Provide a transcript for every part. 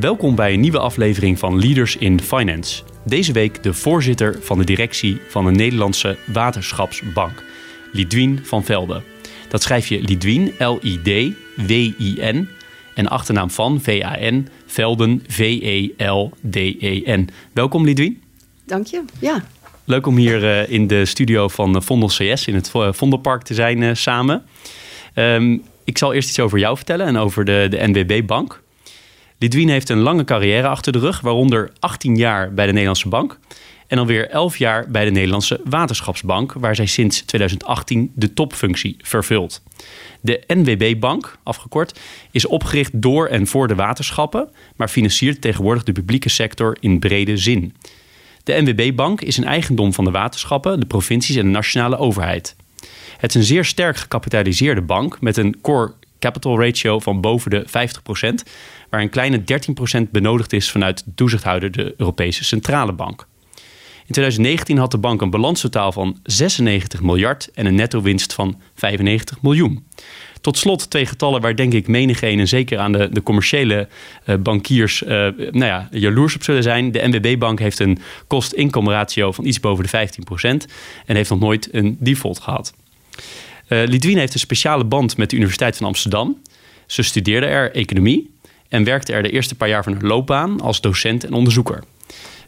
Welkom bij een nieuwe aflevering van Leaders in Finance. Deze week de voorzitter van de directie van een Nederlandse waterschapsbank, Lidwien van Velde. Dat schrijf je Lidwien, L-I-D-W-I-N, en achternaam van V-A-N, Velden, V-E-L-D-E-N. Welkom Lidwien. Dank je, ja. Leuk om hier uh, in de studio van Vondel CS in het Vondelpark te zijn samen. Um, ik zal eerst iets over jou vertellen en over de, de NWB-bank. Lidwien heeft een lange carrière achter de rug, waaronder 18 jaar bij de Nederlandse Bank en alweer 11 jaar bij de Nederlandse Waterschapsbank, waar zij sinds 2018 de topfunctie vervult. De NWB-bank, afgekort, is opgericht door en voor de waterschappen, maar financiert tegenwoordig de publieke sector in brede zin. De NWB-bank is een eigendom van de waterschappen, de provincies en de nationale overheid. Het is een zeer sterk gecapitaliseerde bank met een core capital ratio van boven de 50%, waar een kleine 13% benodigd is vanuit de toezichthouder de Europese Centrale Bank. In 2019 had de bank een balanstotaal van 96 miljard en een netto-winst van 95 miljoen. Tot slot twee getallen waar denk ik menigeen en zeker aan de, de commerciële uh, bankiers uh, nou ja, jaloers op zullen zijn. De NWB-bank heeft een kost-inkomratio van iets boven de 15% en heeft nog nooit een default gehad. Uh, heeft een speciale band met de Universiteit van Amsterdam. Ze studeerde er economie en werkte er de eerste paar jaar van haar loopbaan als docent en onderzoeker.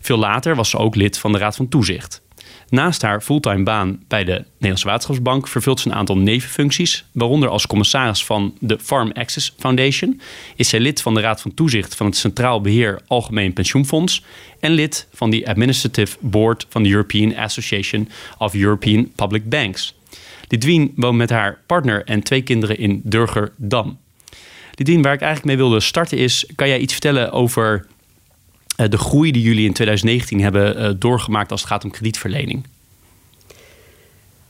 Veel later was ze ook lid van de Raad van Toezicht. Naast haar fulltime baan bij de Nederlandse Waterschapsbank vervult ze een aantal nevenfuncties, waaronder als commissaris van de Farm Access Foundation, is zij lid van de Raad van Toezicht van het Centraal Beheer Algemeen Pensioenfonds en lid van de Administrative Board van de European Association of European Public Banks. Lidwien woont met haar partner en twee kinderen in Durgerdam. Lidwien, waar ik eigenlijk mee wilde starten is, kan jij iets vertellen over uh, de groei die jullie in 2019 hebben uh, doorgemaakt als het gaat om kredietverlening?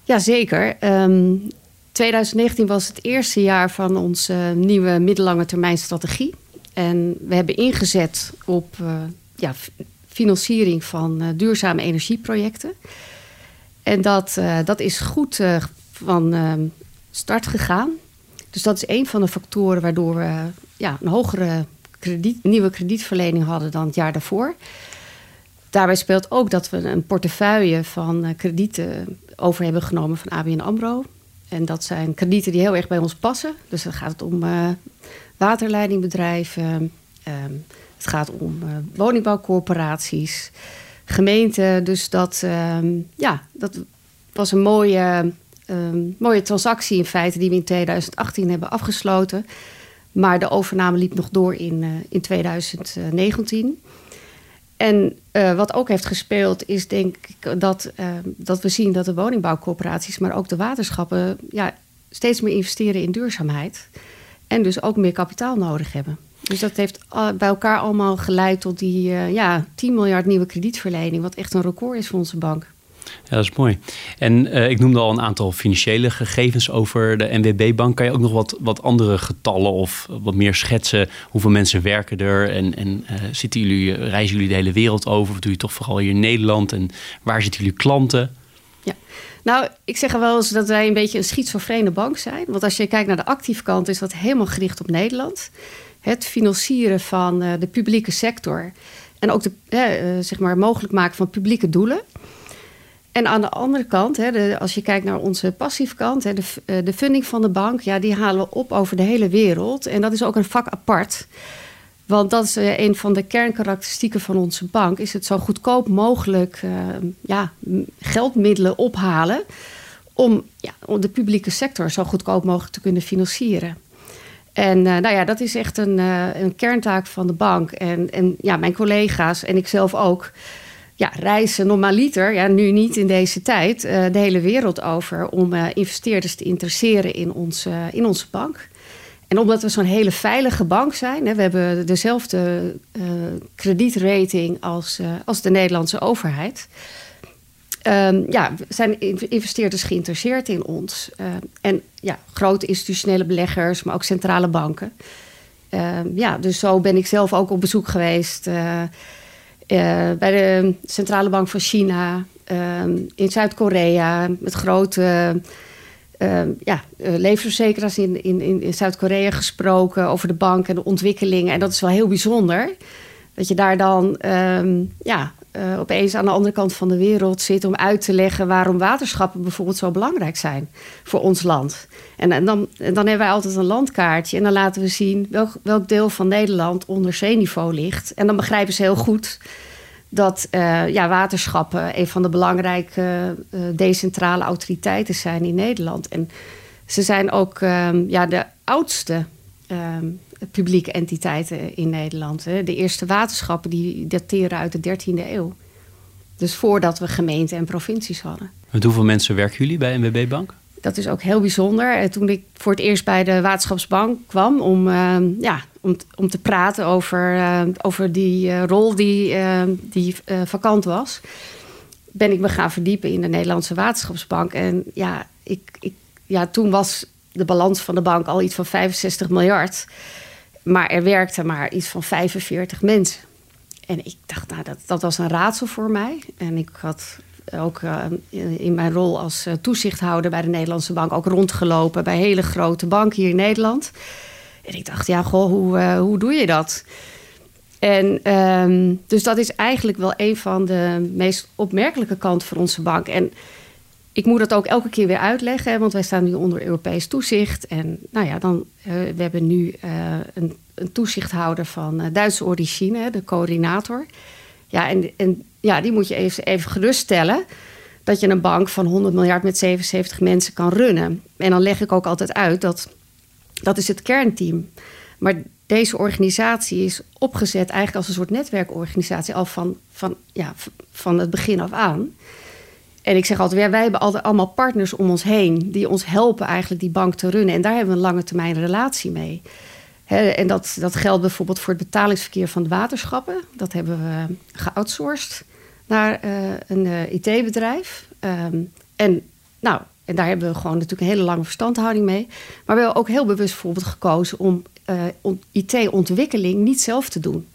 Jazeker. Um, 2019 was het eerste jaar van onze nieuwe middellange termijn strategie. En we hebben ingezet op ja, financiering van duurzame energieprojecten. En dat, dat is goed van ehm, start gegaan. Dus dat is een van de factoren waardoor we ja, een hogere krediet, nieuwe kredietverlening hadden dan het jaar daarvoor. Daarbij speelt ook dat we een portefeuille van uh, kredieten over hebben genomen van ABN AMRO. En dat zijn kredieten die heel erg bij ons passen. Dus dan gaat het om waterleidingbedrijven, het gaat om uh, woningbouwcorporaties, gemeenten. Dus dat, ehm, ja, dat was een mooie um, mooie transactie in feite die we in 2018 hebben afgesloten. Maar de overname liep nog door in, uh, in 2019. En uh, wat ook heeft gespeeld is denk ik dat, uh, dat we zien dat de woningbouwcorporaties, maar ook de waterschappen, ja, steeds meer investeren in duurzaamheid. En dus ook meer kapitaal nodig hebben. Dus dat heeft bij elkaar allemaal geleid tot die ja, 10 miljard nieuwe kredietverlening, wat echt een record is voor onze bank. Ja, dat is mooi. En uh, ik noemde al een aantal financiële gegevens over de NWB-bank. Kan je ook nog wat, wat andere getallen of wat meer schetsen? Hoeveel mensen werken er? En, en uh, zitten jullie, reizen jullie de hele wereld over? Of doe je toch vooral hier in Nederland? En waar zitten jullie klanten? Ja, nou, ik zeg wel eens dat wij een beetje een schizofrene bank zijn. Want als je kijkt naar de actieve kant, is dat helemaal gericht op Nederland. Het financieren van de publieke sector. En ook de, zeg maar mogelijk maken van publieke doelen. En aan de andere kant, hè, als je kijkt naar onze passieve kant, hè, de, eh, de funding van de bank, ja, die halen we op over de hele wereld. En dat is ook een vak apart. Want dat is uh, een van de kernkarakteristieken van onze bank. Is het zo goedkoop mogelijk uh, ja, geldmiddelen ophalen. Om, ja, om de publieke sector zo goedkoop mogelijk te kunnen financieren. En nou ja, dat is echt een, een kerntaak van de bank. En, en ja, mijn collega's en ik zelf ook ja, reizen normaliter, ja, nu niet in deze tijd, uh, de hele wereld over om uh, investeerders te interesseren in onze, in onze bank. En omdat we zo'n hele veilige bank zijn, hè, we hebben dezelfde kredietrating als, als de Nederlandse overheid. Um, ja, zijn investeerders geïnteresseerd in ons. Uh, en ja, grote institutionele beleggers, maar ook centrale banken. Ehm, ja, dus zo ben ik zelf ook op bezoek geweest bij de Centrale Bank van China, ehm, in Zuid-Korea, met grote uh, ja, uh, levensverzekeraars in, in, in Zuid-Korea gesproken over de bank en de ontwikkelingen. En dat is wel heel bijzonder. Dat je daar dan um, ja, uh, opeens aan de andere kant van de wereld zit om uit te leggen waarom waterschappen bijvoorbeeld zo belangrijk zijn voor ons land. En, en, dan, dan hebben wij altijd een landkaartje en dan laten we zien welk, welk deel van Nederland onder zeeniveau ligt. En dan begrijpen ze heel goed dat uh, ja, waterschappen een van de belangrijke uh, decentrale autoriteiten zijn in Nederland. En ze zijn ook um, ja, de oudste um, publieke entiteiten in Nederland. Hè. De eerste waterschappen die dateren uit de 13e eeuw. Dus voordat we gemeenten en provincies hadden. Met hoeveel mensen werken jullie bij NWB Bank? Dat is ook heel bijzonder. Toen ik voor het eerst bij de Waterschapsbank kwam om, uh, ja, om, om te praten over, uh, over die uh, rol die, die vakant was, ben ik me gaan verdiepen in de Nederlandse Waterschapsbank. En ja, ik, ik, ja, toen was de balans van de bank al iets van 65 miljard. Maar er werkten maar iets van 45 mensen. En ik dacht, nou, dat, dat was een raadsel voor mij. En ik had ook uh, in mijn rol als uh, toezichthouder bij de Nederlandse Bank ook rondgelopen bij hele grote banken hier in Nederland. En ik dacht, ja, goh, hoe, uh, hoe doe je dat? En um, dus dat is eigenlijk wel een van de meest opmerkelijke kanten van onze bank. En ik moet dat ook elke keer weer uitleggen, want wij staan nu onder Europees toezicht. En nou ja, dan, we hebben nu een, een, toezichthouder van Duitse origine, de coördinator. Ja, en, en ja, die moet je even, even geruststellen. Dat je een bank van 100 miljard met 77 mensen kan runnen. En dan leg ik ook altijd uit dat dat is het kernteam. Maar deze organisatie is opgezet eigenlijk als een soort netwerkorganisatie al van, van, ja, van het begin af aan. En ik zeg altijd, wij hebben altijd allemaal partners om ons heen die ons helpen eigenlijk die bank te runnen. En daar hebben we een lange termijn relatie mee en dat, dat geldt bijvoorbeeld voor het betalingsverkeer van de waterschappen. Dat hebben we geoutsourced naar uh, een uh, IT-bedrijf. Um, en, nou, en daar hebben we gewoon natuurlijk een hele lange verstandhouding mee. Maar we hebben ook heel bewust bijvoorbeeld gekozen om uh, IT-ontwikkeling niet zelf te doen.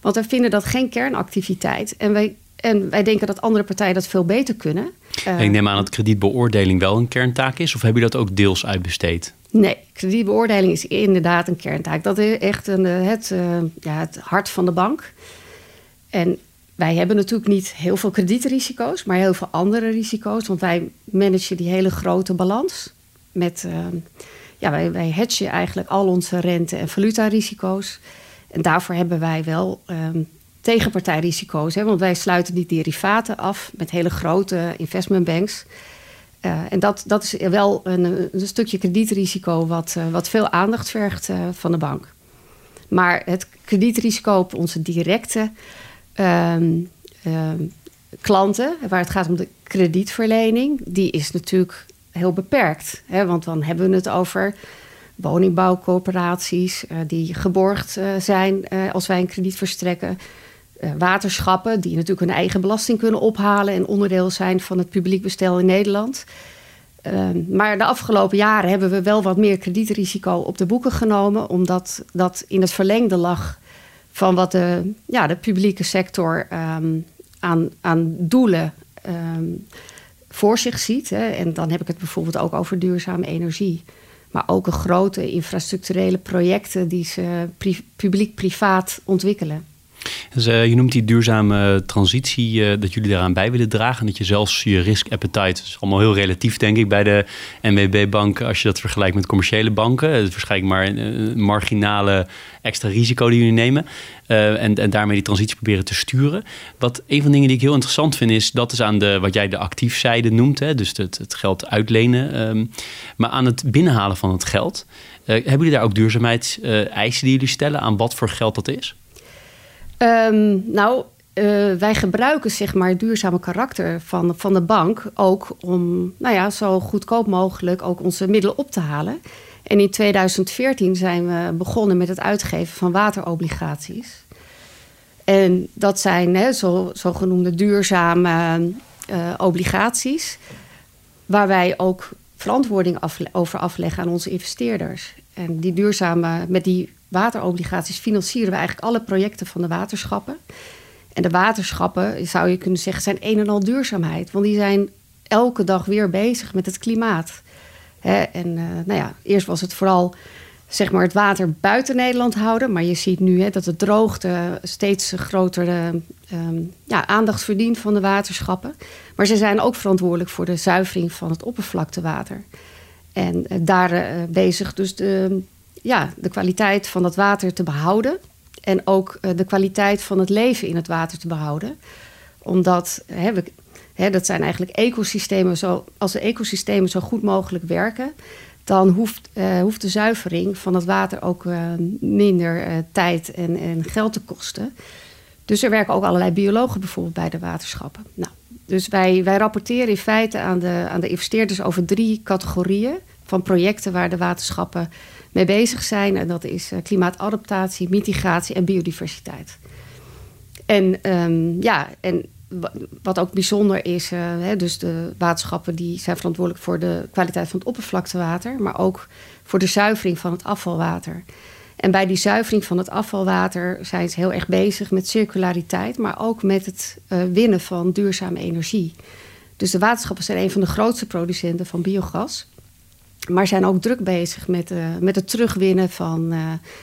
Want wij vinden dat geen kernactiviteit. En wij, en wij denken dat andere partijen dat veel beter kunnen. ik neem aan dat kredietbeoordeling wel een kerntaak is. Of hebben jullie dat ook deels uitbesteed? Nee, kredietbeoordeling is inderdaad een kerntaak. Dat is echt een, eh, het, uh, ja, het hart van de bank. En wij hebben natuurlijk niet heel veel kredietrisico's, maar heel veel andere risico's. Want wij managen die hele grote balans. Met, uh, ja, wij, wij hedgen eigenlijk al onze rente- en valutarisico's. En daarvoor hebben wij wel um, tegenpartijrisico's. Hè, want wij sluiten die derivaten af met hele grote investmentbanks. Uh, en dat, dat is wel een, een stukje kredietrisico wat, uh, wat veel aandacht vergt uh, van de bank. Maar het kredietrisico op onze directe um, um, klanten, waar het gaat om de kredietverlening, die is natuurlijk heel beperkt. Hè? Want dan hebben we het over woningbouwcoöperaties die geborgd zijn als wij een krediet verstrekken. Uh, waterschappen, die natuurlijk hun eigen belasting kunnen ophalen en onderdeel zijn van het publiek bestel in Nederland. Uh, maar de afgelopen jaren hebben we wel wat meer kredietrisico op de boeken genomen, omdat dat in het verlengde lag van wat de, ja, de publieke sector um, aan, aan doelen um, voor zich ziet. Hè. En dan heb ik het bijvoorbeeld ook over duurzame energie. Maar ook grote infrastructurele projecten die ze pri publiek-privaat ontwikkelen. Dus, uh, je noemt die duurzame transitie, uh, dat jullie daaraan bij willen dragen. En dat je zelfs je risk appetite, is allemaal heel relatief denk ik bij de NWB-bank. Als je dat vergelijkt met commerciële banken. Het waarschijnlijk maar een, marginale extra risico die jullie nemen. En, en daarmee die transitie proberen te sturen. Wat een van de dingen die ik heel interessant vind is, dat is aan de, wat jij de actiefzijde noemt. Hè, dus het, het geld uitlenen. Um, maar aan het binnenhalen van het geld. hebben jullie daar ook duurzaamheidseisen die jullie stellen aan wat voor geld dat is? Um, nou, uh, wij gebruiken zeg maar het duurzame karakter van, van de bank ook om nou ja, zo goedkoop mogelijk ook onze middelen op te halen. En in 2014 zijn we begonnen met het uitgeven van waterobligaties. En dat zijn hè, zo, zogenoemde duurzame uh, obligaties, waar wij ook verantwoording over afleggen aan onze investeerders. En die duurzame, met die waterobligaties financieren we eigenlijk alle projecten van de waterschappen. En de waterschappen, zou je kunnen zeggen, zijn een en al duurzaamheid. Want die zijn elke dag weer bezig met het klimaat. en uh, nou ja, eerst was het vooral zeg maar, het water buiten Nederland houden. Maar je ziet nu dat de droogte steeds grotere ehm, ja, aandacht verdient van de waterschappen. Maar ze zijn ook verantwoordelijk voor de zuivering van het oppervlaktewater. En uh, daar uh, bezig dus de, ja, de kwaliteit van dat water te behouden. En ook uh, de kwaliteit van het leven in het water te behouden. Omdat hè, hè, dat zijn eigenlijk ecosystemen. Zo, als de ecosystemen zo goed mogelijk werken, dan hoeft, uh, hoeft de zuivering van het water ook uh, minder tijd en, en, geld te kosten. Dus er werken ook allerlei biologen bijvoorbeeld bij de waterschappen. Nou, dus wij, wij rapporteren in feite aan de, aan de investeerders over drie categorieën van projecten waar de waterschappen mee bezig zijn. En dat is klimaatadaptatie, mitigatie en biodiversiteit. En um, ja, en wat ook bijzonder is, uh, hè, dus de waterschappen die zijn verantwoordelijk voor de kwaliteit van het oppervlaktewater, maar ook voor de zuivering van het afvalwater. En bij die zuivering van het afvalwater zijn ze heel erg bezig met circulariteit, maar ook met het uh, winnen van duurzame energie. Dus de waterschappen zijn een van de grootste producenten van biogas. Maar zijn ook druk bezig met, uh, met het terugwinnen van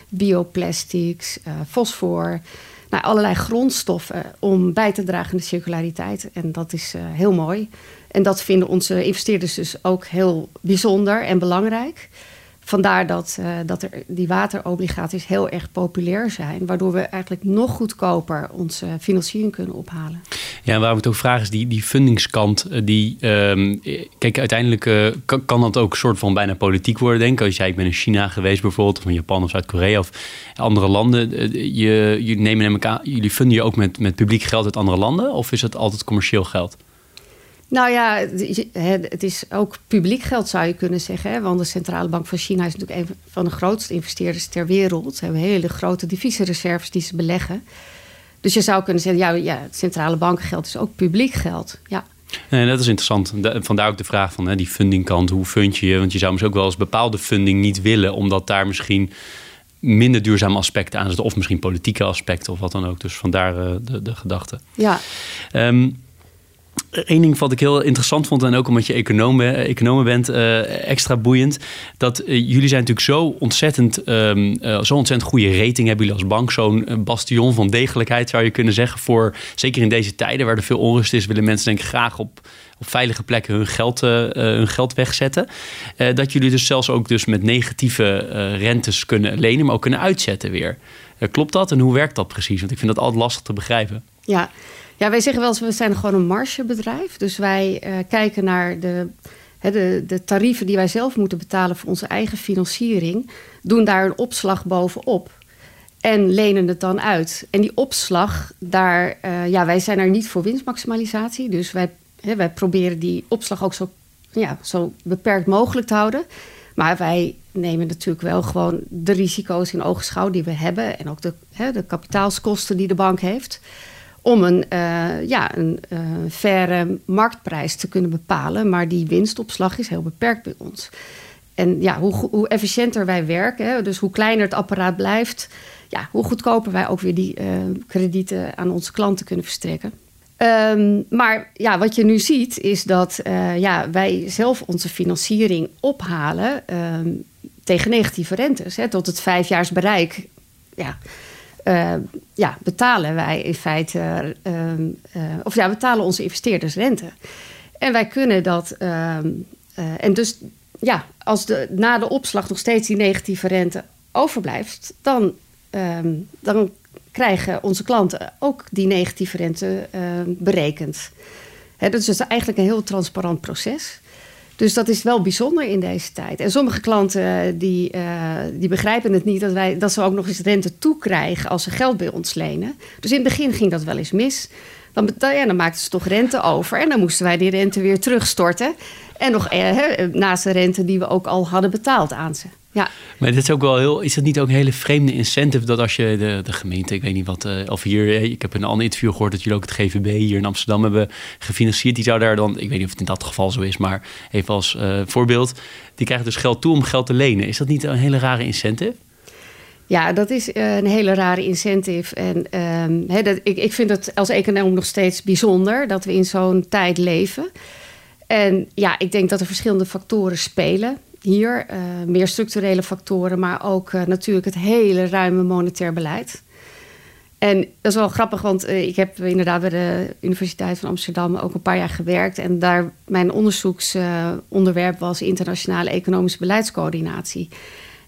bioplastics, fosfor naar allerlei grondstoffen om bij te dragen aan de circulariteit. En dat is heel mooi. En dat vinden onze investeerders dus ook heel bijzonder en belangrijk. Vandaar dat, uh, dat er die waterobligaties heel erg populair zijn, waardoor we eigenlijk nog goedkoper onze financiering kunnen ophalen. Ja, waarom ik het ook vraag is die, die fundingskant. Eh, die, um, kijk, uiteindelijk uh, kan, dat ook een soort van bijna politiek worden, denk ik. Als jij, ik ben in China geweest bijvoorbeeld, of in Japan of Zuid-Korea of andere landen. Je, je nemen aan, jullie funden je ook met, met publiek geld uit andere landen? Of is het altijd commercieel geld? Nou ja, het is ook publiek geld zou je kunnen zeggen. Want de Centrale Bank van China is natuurlijk een van de grootste investeerders ter wereld. Ze hebben hele grote deviezenreserves die ze beleggen. Dus je zou kunnen zeggen, ja, ja het centrale bankengeld is ook publiek geld. Ja. Nee, dat is interessant. Vandaar ook de vraag van hè, die fundingkant. Hoe fund je je? Want je zou misschien ook wel eens bepaalde funding niet willen... omdat daar misschien minder duurzame aspecten aan zitten... of misschien politieke aspecten of wat dan ook. Dus vandaar uh, de, de gedachte. Ja. Um, Eén ding wat ik heel interessant vond, en ook omdat je econoom, economen bent, uh, extra boeiend. Dat uh, jullie zijn natuurlijk zo ontzettend, um, uh, zo ontzettend goede rating hebben jullie als bank. Zo'n bastion van degelijkheid zou je kunnen zeggen. Voor, zeker in deze tijden waar er veel onrust is, willen mensen denk ik graag op, op veilige plekken hun geld, hun geld wegzetten. dat jullie dus zelfs ook dus met negatieve rentes kunnen lenen, maar ook kunnen uitzetten weer. klopt dat? En hoe werkt dat precies? Want ik vind dat altijd lastig te begrijpen. Ja, ja, wij zeggen wel eens, we zijn gewoon een margebedrijf. Dus wij uh, kijken naar de, de, de tarieven die wij zelf moeten betalen voor onze eigen financiering. Doen daar een opslag bovenop. En lenen het dan uit. En die opslag, daar, uh, ja, wij zijn er niet voor winstmaximalisatie. Dus wij, wij proberen die opslag ook zo, ja, zo beperkt mogelijk te houden. Maar wij nemen natuurlijk wel gewoon de risico's in ogenschouw die we hebben. En ook de, de kapitaalskosten die de bank heeft om een, uh, ja, een uh, faire marktprijs te kunnen bepalen. Maar die winstopslag is heel beperkt bij ons. En ja, hoe, hoe efficiënter wij werken, dus hoe kleiner het apparaat blijft, ja, hoe goedkoper wij ook weer die uh, kredieten aan onze klanten kunnen verstrekken. Um, maar ja, wat je nu ziet is dat ja, wij zelf onze financiering ophalen um, tegen negatieve rentes. Hè, tot het vijfjaarsbereik ja, uh, ja, betalen wij in feite, uh, uh, of ja, betalen onze investeerders rente. En wij kunnen dat, ehm, en dus ja, als de, na de opslag nog steeds die negatieve rente overblijft, dan, ehm, dan krijgen onze klanten ook die negatieve rente berekend. Hè, dat is eigenlijk een heel transparant proces. Dus dat is wel bijzonder in deze tijd. En sommige klanten die, uh, die begrijpen het niet dat, wij, dat ze ook nog eens rente toekrijgen als ze geld bij ons lenen. Dus in het begin ging dat wel eens mis. dan, ja, dan maakten ze toch rente over. En dan moesten wij die rente weer terugstorten. En nog eh, naast de rente die we ook al hadden betaald aan ze. Ja. Maar dit is ook wel heel. Is het niet ook een hele vreemde incentive dat als je de, de gemeente, ik weet niet wat, uh, of hier, eh, ik heb in een ander interview gehoord dat jullie ook het GVB hier in Amsterdam hebben gefinancierd. Die zou daar dan, ik weet niet of het in dat geval zo is, maar even als uh, voorbeeld, die krijgen dus geld toe om geld te lenen. Is dat niet een hele rare incentive? Ja, dat is een hele rare incentive. En um, dat, ik, ik vind het als econoom nog steeds bijzonder dat we in zo'n tijd leven. En ja, ik denk dat er verschillende factoren spelen hier. Uh, meer structurele factoren, maar ook uh, natuurlijk het hele ruime monetair beleid. En dat is wel grappig, want uh, ik heb inderdaad bij de Universiteit van Amsterdam ook een paar jaar gewerkt. En daar mijn onderzoeksonderwerp was internationale economische beleidscoördinatie.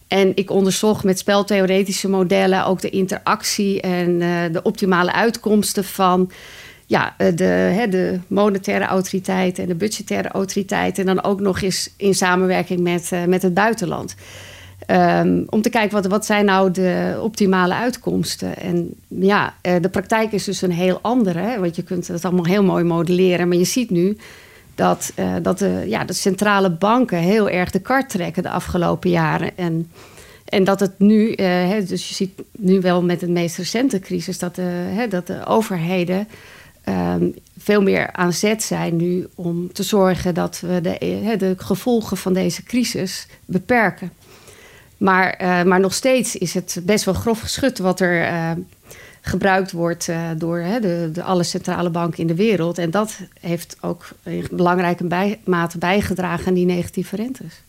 En ik onderzocht met speltheoretische modellen ook de interactie en de optimale uitkomsten van ja, eh, de, hè, de monetaire autoriteit en de budgettaire autoriteit. En dan ook nog eens in samenwerking met, uh, met het buitenland. Um, om te kijken wat, wat zijn nou de optimale uitkomsten. En ja, uh, de praktijk is dus een heel andere. Hè, want je kunt het allemaal heel mooi modelleren. Maar je ziet nu dat, dat de, ja, de centrale banken heel erg de kart trekken de afgelopen jaren. En, en dat het nu, hè, dus je ziet nu wel met de meest recente crisis, dat de, hè, dat de overheden um, veel meer aan zet zijn nu om te zorgen dat we de, de gevolgen van deze crisis beperken. Maar, uh, maar nog steeds is het best wel grof geschud wat er uh, gebruikt wordt uh, door de, de, alle centrale banken in de wereld. En dat heeft ook in belangrijke bij, mate bijgedragen aan die negatieve rentes.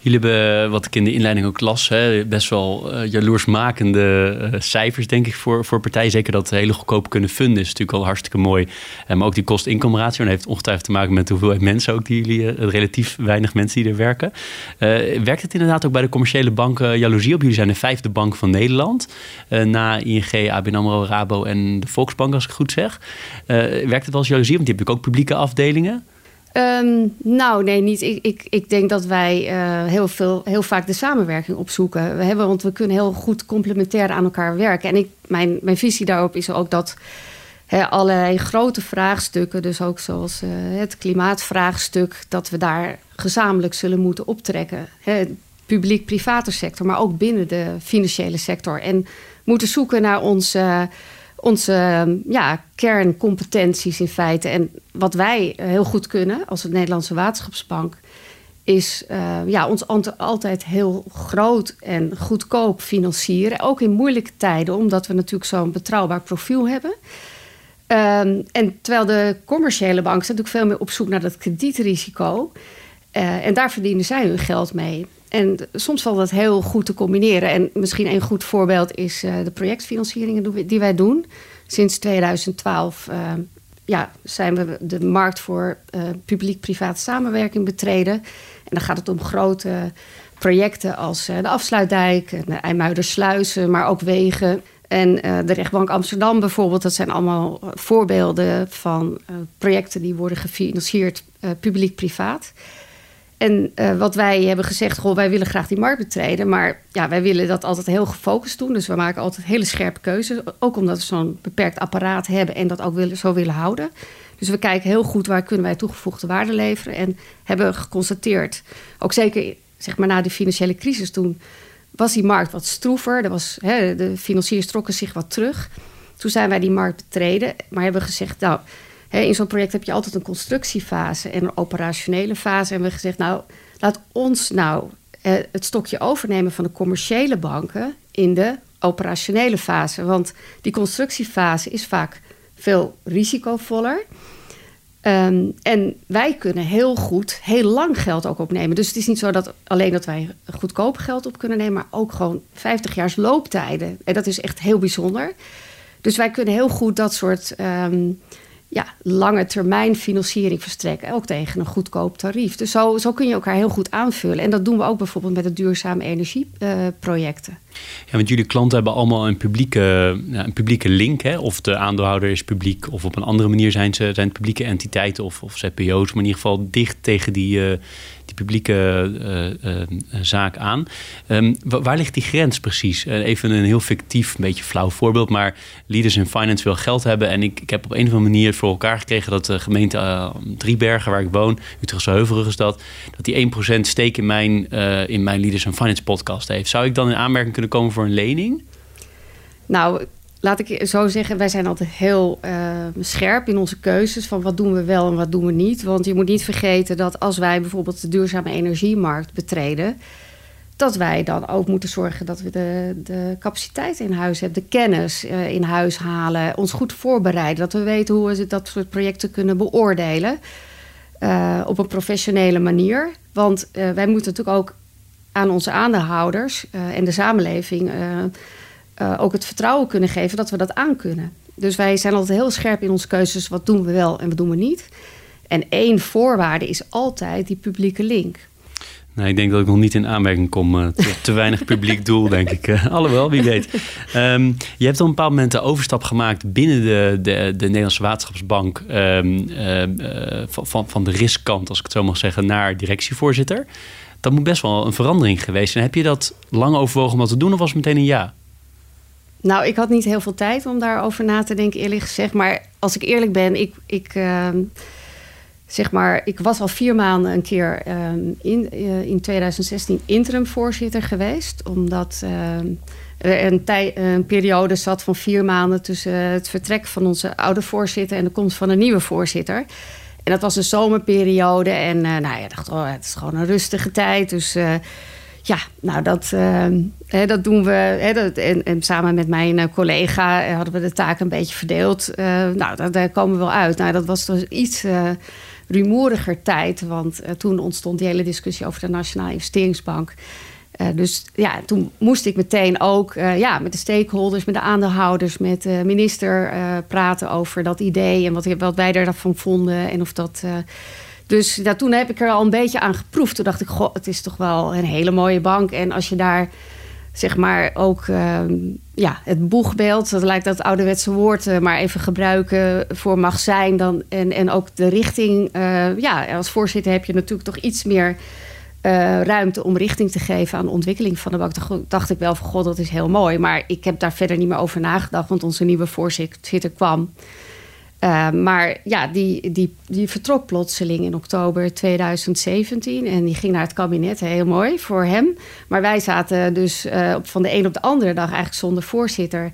Jullie hebben, wat ik in de inleiding ook las, hè, best wel uh, jaloersmakende uh, cijfers, denk ik, voor, voor partijen. Zeker dat hele goedkoop kunnen funden is natuurlijk al hartstikke mooi. Maar ook die kost-inkomratio, heeft ongetwijfeld te maken met de hoeveelheid mensen ook die jullie, relatief weinig mensen die er werken. werkt het inderdaad ook bij de commerciële banken jaloezie op? Jullie zijn de vijfde bank van Nederland, na ING, ABN AMRO, Rabo en de Volksbank, als ik goed zeg. werkt het wel als jaloezie? Want die hebben ook publieke afdelingen. Um, nou, nee, niet. Ik, ik, ik denk dat wij uh, heel, veel, heel vaak de samenwerking opzoeken. We hebben, want we kunnen heel goed complementair aan elkaar werken. En ik, mijn, mijn visie daarop is ook dat allerlei grote vraagstukken, dus ook zoals uh, het klimaatvraagstuk, dat we daar gezamenlijk zullen moeten optrekken. Publiek-private sector, maar ook binnen de financiële sector. En moeten zoeken naar. Uh, onze ehm, ja, kerncompetenties in feite. En wat wij heel goed kunnen als het Nederlandse Waterschapsbank, is uh, ja, ons altijd heel groot en goedkoop financieren. Ook in moeilijke tijden, omdat we natuurlijk zo'n betrouwbaar profiel hebben. Um, en terwijl de commerciële banken natuurlijk veel meer op zoek naar dat kredietrisico. Uh, en daar verdienen zij hun geld mee. En soms valt dat heel goed te combineren. En misschien een goed voorbeeld is uh, de projectfinancieringen die wij doen. Sinds 2012 uh, ja, zijn we de markt voor uh, publiek-privaat samenwerking betreden. En dan gaat het om grote projecten als de Afsluitdijk, de IJmuidersluizen, maar ook wegen. En de rechtbank Amsterdam bijvoorbeeld, dat zijn allemaal voorbeelden van projecten die worden gefinancierd publiek-privaat. En uh, wat wij hebben gezegd, goh, wij willen graag die markt betreden. Maar ja, wij willen dat altijd heel gefocust doen. Dus we maken altijd hele scherpe keuzes. Ook omdat we zo'n beperkt apparaat hebben en dat ook willen, zo willen houden. Dus we kijken heel goed waar kunnen wij toegevoegde waarde leveren. En hebben geconstateerd, ook zeker zeg maar na die financiële crisis toen... was die markt wat stroever. Er was, hè, de financiers trokken zich wat terug. Toen zijn wij die markt betreden. Maar hebben gezegd, nou in zo'n project heb je altijd een constructiefase en een operationele fase. En we hebben gezegd, nou, laat ons nou eh, het stokje overnemen van de commerciële banken in de operationele fase. Want die constructiefase is vaak veel risicovoller. Um, en wij kunnen heel goed, heel lang geld ook opnemen. Dus het is niet zo dat alleen dat wij goedkoop geld op kunnen nemen, maar ook gewoon 50 jaar looptijden. En dat is echt heel bijzonder. Dus wij kunnen heel goed dat soort um, ja, lange termijn financiering verstrekken. Ook tegen een goedkoop tarief. Dus zo, zo kun je elkaar heel goed aanvullen. En dat doen we ook bijvoorbeeld met de duurzame energieprojecten. Ja, want jullie klanten hebben allemaal een publieke, een publieke link. Hè? Of de aandeelhouder is publiek, of op een andere manier zijn ze zijn publieke entiteiten of, of CPO's. Maar in ieder geval dicht tegen die, uh, publieke zaak aan. Ehm, waar ligt die grens precies? even een heel fictief, een beetje flauw voorbeeld, maar Leaders in Finance wil geld hebben. En ik, ik heb op een of andere manier voor elkaar gekregen dat de gemeente Driebergen, waar ik woon, Utrechtse Heuvelrug is dat, dat die 1% steek in mijn, in mijn Leaders in Finance podcast heeft. Zou ik dan in aanmerking kunnen komen voor een lening? Nou, laat ik zo zeggen, wij zijn altijd heel uh, scherp in onze keuzes van wat doen we wel en wat doen we niet. Want je moet niet vergeten dat als wij bijvoorbeeld de duurzame energiemarkt betreden, dat wij dan ook moeten zorgen dat we de, de capaciteit in huis hebben, de kennis uh, in huis halen, ons goed voorbereiden, dat we weten hoe we dat soort projecten kunnen beoordelen uh, op een professionele manier. Want wij moeten natuurlijk ook aan onze aandeelhouders en de samenleving uh, ook het vertrouwen kunnen geven dat we dat aan kunnen. Dus wij zijn altijd heel scherp in onze keuzes. Wat doen we wel en wat doen we niet? En één voorwaarde is altijd die publieke link. Nou, ik denk dat ik nog niet in aanmerking kom. Uh, te, weinig publiek doel, denk ik. Uh, alhoewel, wie weet. Um, je hebt op een bepaald moment de overstap gemaakt binnen de, de, de Nederlandse Waterschapsbank. Um, uh, van, van de riskkant, als ik het zo mag zeggen, naar directievoorzitter. Dat moet best wel een verandering geweest zijn. Heb je dat lang overwogen om dat te doen of was het meteen een ja? Nou, ik had niet heel veel tijd om daarover na te denken, eerlijk gezegd. Maar als ik eerlijk ben, ik, ik, uh, zeg maar, ik was al vier maanden een keer uh, in, uh, in 2016 interim voorzitter geweest. Omdat ehm, er een, een periode zat van vier maanden tussen het vertrek van onze oude voorzitter en de komst van een nieuwe voorzitter. En dat was een zomerperiode. En uh, nou ja, dacht, oh, het is gewoon een rustige tijd. Dus ja, nou dat, ehm, hè, dat doen we. Hè, dat, en, en, samen met mijn eh, collega eh, hadden we de taak een beetje verdeeld. Uh, nou, daar, komen we wel uit. Nou, dat was dus iets rumoeriger tijd. Want toen ontstond die hele discussie over de Nationale Investeringsbank. dus ja, toen moest ik meteen ook ja, met de stakeholders, met de aandeelhouders, met de minister praten over dat idee en wat, wat wij daarvan vonden. En of dat dus toen heb ik er al een beetje aan geproefd. Toen dacht ik, goh, het is toch wel een hele mooie bank. En als je daar zeg maar ook uh, ja, het boegbeeld, dat lijkt dat ouderwetse woord, uh, maar even gebruiken voor mag zijn. Dan, en, en ook de richting. Uh, ja, als voorzitter heb je natuurlijk toch iets meer uh, ruimte om richting te geven aan de ontwikkeling van de bank. Toen dacht ik wel van god, dat is heel mooi. Maar ik heb daar verder niet meer over nagedacht, want onze nieuwe voorzitter kwam. Uh, maar ja, die, die, die vertrok plotseling in oktober 2017 en die ging naar het kabinet. Heel mooi voor hem. Maar wij zaten dus uh, op, van de een op de andere dag eigenlijk zonder voorzitter.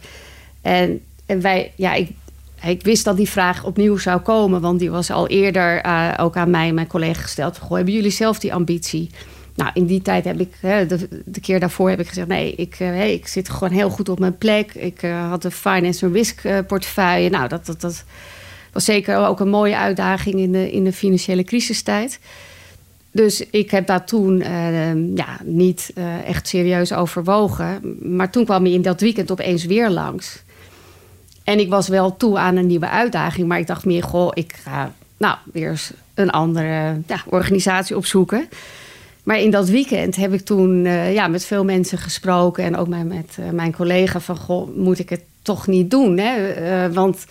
En, en wij, ja, ik, ik wist dat die vraag opnieuw zou komen, want die was al eerder uh, ook aan mij en mijn collega gesteld. Goh, hebben jullie zelf die ambitie? Nou, in die tijd heb ik, de, keer daarvoor heb ik gezegd: nee, ik, hey, ik zit gewoon heel goed op mijn plek. Ik had een finance en risk portefeuille. Nou, dat, dat, dat was zeker ook een mooie uitdaging in de, in de financiële crisistijd. Dus ik heb daar toen uh, ja, niet echt serieus overwogen. Maar toen kwam hij in dat weekend opeens weer langs. En ik was wel toe aan een nieuwe uitdaging. Maar ik dacht meer, goh, ik ga nou, weer een andere ja, organisatie opzoeken. Maar in dat weekend heb ik toen uh, ja, met veel mensen gesproken. En ook met, met mijn collega van, goh, moet ik het toch niet doen? Hè? want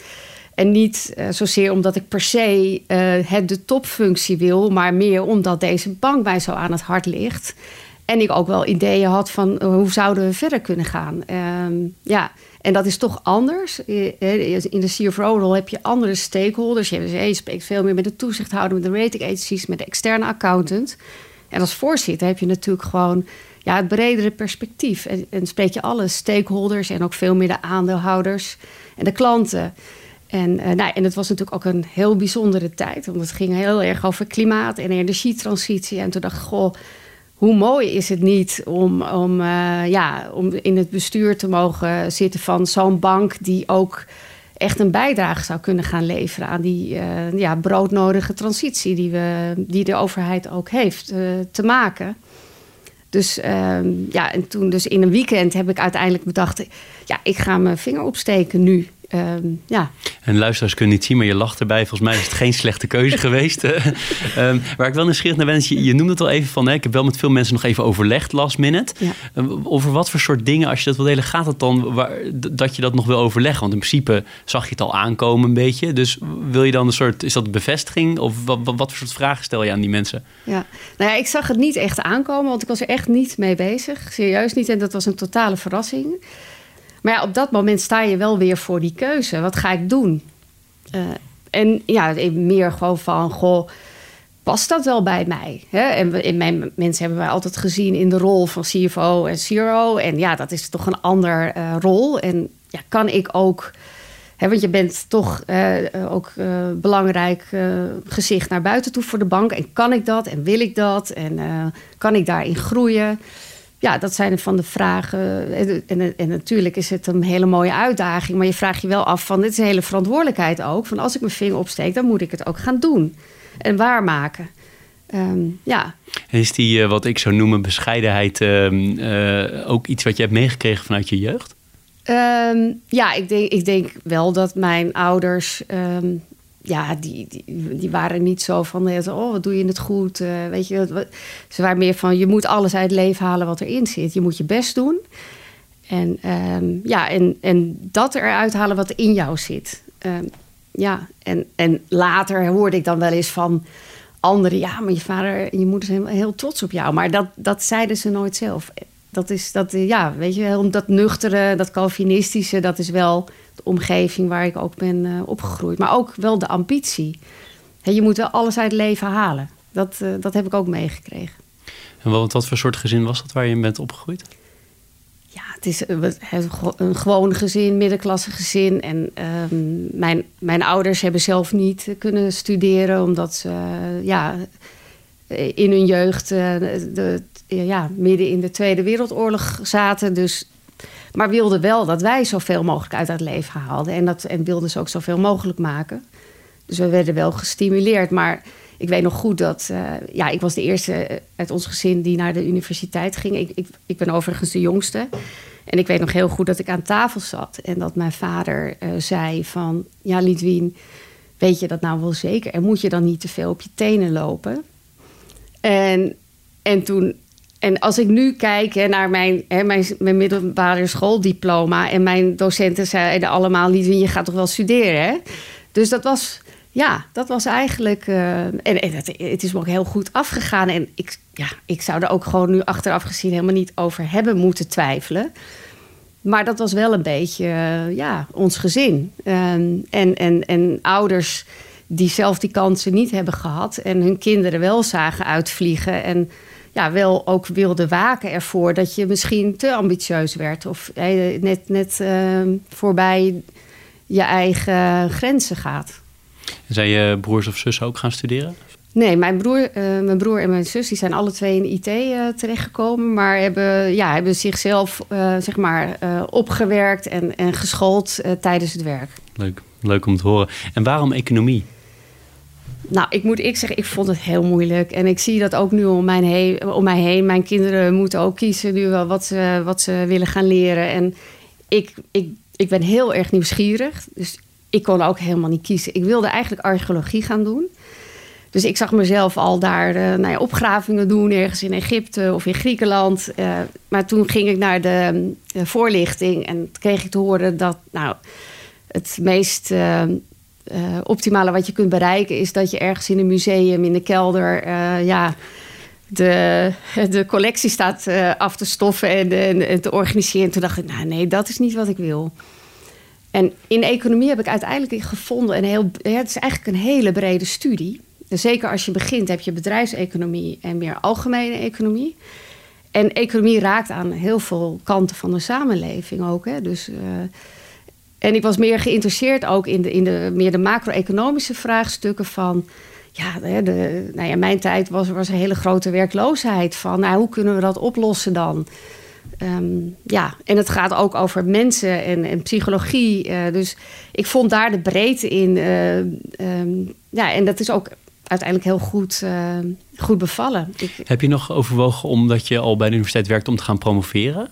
en niet zozeer omdat ik per se het de topfunctie wil, maar meer omdat deze bank mij zo aan het hart ligt. En ik ook wel ideeën had van hoe zouden we verder kunnen gaan. Um, ja, en dat is toch anders. In de CFO-rol heb je andere stakeholders. Je, je spreekt veel meer met de toezichthouder, met de rating agencies, met de externe accountant. En als voorzitter heb je natuurlijk gewoon ja, het bredere perspectief. En, spreek je alle stakeholders en ook veel meer de aandeelhouders en de klanten. En, uh, nou, en het was natuurlijk ook een heel bijzondere tijd. Want het ging heel erg over klimaat en energietransitie. En toen dacht ik, goh, hoe mooi is het niet om, om, uh, ja, om in het bestuur te mogen zitten van zo'n bank die ook echt een bijdrage zou kunnen gaan leveren aan die uh, ja, broodnodige transitie die, we, die de overheid ook heeft te maken. Dus ja, en toen dus in een weekend heb ik uiteindelijk bedacht, ja, ik ga mijn vinger opsteken nu. Ehm, ja. En luisteraars kunnen niet zien, maar je lacht erbij. Volgens mij is het geen slechte keuze geweest. um, waar ik wel nieuwsgierig naar ben, is je, je noemde het al even van... Hè, ik heb wel met veel mensen nog even overlegd last minute. Ja. Uh, over wat voor soort dingen, als je dat wil delen, gaat het dan waar, dat je dat nog wil overleggen? Want in principe zag je het al aankomen een beetje. Dus wil je dan een soort, is dat bevestiging? Of wat, wat, wat voor soort vragen stel je aan die mensen? Ja, nou ja, ik zag het niet echt aankomen, want ik was er echt niet mee bezig. Serieus niet. En dat was een totale verrassing. Maar ja, op dat moment sta je wel weer voor die keuze. Wat ga ik doen? Uh, en ja, meer gewoon van, goh, past dat wel bij mij? Hè? En in mijn mensen hebben wij altijd gezien in de rol van CFO en CRO. En ja, dat is toch een ander uh, rol. En ja, kan ik ook... Want je bent toch uh, ook belangrijk gezicht naar buiten toe voor de bank. En kan ik dat? En wil ik dat? En kan ik daarin groeien? Ja, dat zijn van de vragen. En, en, en, natuurlijk is het een hele mooie uitdaging. Maar je vraagt je wel af van, dit is een hele verantwoordelijkheid ook. Van als ik mijn vinger opsteek, dan moet ik het ook gaan doen. En waarmaken. Um, ja. Is die, uh, wat ik zou noemen, bescheidenheid... Uh, uh, ook iets wat je hebt meegekregen vanuit je jeugd? Um, ja, ik denk, ik denk wel dat mijn ouders... Um, ja, die, die, die, waren niet zo van, oh, wat doe je het goed? Uh, weet je, ze waren meer van, je moet alles uit het leven halen wat erin zit. Je moet je best doen. En, um, ja, en, en dat eruit halen wat in jou zit. Um, ja, en, en later hoorde ik dan wel eens van anderen... ja, maar je vader en je moeder zijn heel trots op jou. Maar dat, dat zeiden ze nooit zelf. Dat is, dat, ja, weet je, dat nuchtere, dat Calvinistische... dat is wel de omgeving waar ik ook ben uh, opgegroeid. Maar ook wel de ambitie. He, je moet wel alles uit het leven halen. Dat, uh, dat heb ik ook meegekregen. En wat, wat voor soort gezin was dat waar je in bent opgegroeid? Ja, het is een gewoon gezin, middenklasse gezin. En um, mijn, mijn ouders hebben zelf niet kunnen studeren, omdat ze uh, ja, in hun jeugd de, ja, midden in de Tweede Wereldoorlog zaten. Dus maar wilden wel dat wij zoveel mogelijk uit het leven haalden. En, dat, en wilden ze ook zoveel mogelijk maken. Dus we werden wel gestimuleerd. Maar ik weet nog goed dat... Uh, ja, ik was de eerste uit ons gezin die naar de universiteit ging. Ik, ik, ben overigens de jongste. En ik weet nog heel goed dat ik aan tafel zat. En dat mijn vader zei van... Ja, Lidwien, weet je dat nou wel zeker? En moet je dan niet te veel op je tenen lopen? En, en toen en als ik nu kijk hè, naar mijn, hè, mijn, mijn middelbare schooldiploma... en mijn docenten zeiden allemaal... je gaat toch wel studeren, hè? Dus dat was, ja, dat was eigenlijk... Uh, en, en het, het, is me ook heel goed afgegaan. En ik, ja, ik zou er ook gewoon nu achteraf gezien... helemaal niet over hebben moeten twijfelen. Maar dat was wel een beetje, uh, ja, ons gezin. Um, en, en, en ouders die zelf die kansen niet hebben gehad... en hun kinderen wel zagen uitvliegen... en ja, wel ook wilde waken ervoor dat je misschien te ambitieus werd. Of eh, net, net uh, voorbij je eigen grenzen gaat. Zijn je broers of zussen ook gaan studeren? Nee, mijn broer, uh, mijn broer en mijn zus die zijn alle twee in IT uh, terechtgekomen. Maar hebben, ja, hebben zichzelf zeg maar, opgewerkt en, en geschoold tijdens het werk. Leuk, leuk om te horen. En waarom economie? Nou, ik moet ik zeggen, ik vond het heel moeilijk. En ik zie dat ook nu om, mijn om mij heen. Mijn kinderen moeten ook kiezen nu wel wat ze, wat ze willen gaan leren. En ik, ik, ik ben heel erg nieuwsgierig. Dus ik kon ook helemaal niet kiezen. Ik wilde eigenlijk archeologie gaan doen. Dus ik zag mezelf al daar uh, nou ja, opgravingen doen, ergens in Egypte of in Griekenland. Uh, maar toen ging ik naar de voorlichting en kreeg ik te horen dat nou, het meest uh, optimale wat je kunt bereiken is dat je ergens in een museum in de kelder uh, ja, de, de collectie staat uh, af te stoffen en, en, te organiseren. En toen dacht ik, nou nee, dat is niet wat ik wil. En in economie heb ik uiteindelijk gevonden, een heel, ja, het is eigenlijk een hele brede studie. Zeker als je begint heb je bedrijfseconomie en meer algemene economie. En economie raakt aan heel veel kanten van de samenleving ook. Hè. Dus en ik was meer geïnteresseerd ook in de, in de meer de macro-economische vraagstukken van. Ja, de, nou ja, mijn tijd was, was een hele grote werkloosheid. Van nou, hoe kunnen we dat oplossen dan? Um, ja, en het gaat ook over mensen en, en psychologie. Uh, dus ik vond daar de breedte in. Uh, um, ja, en dat is ook uiteindelijk heel goed, uh, goed bevallen. Heb je nog overwogen, omdat je al bij de universiteit werkt, om te gaan promoveren?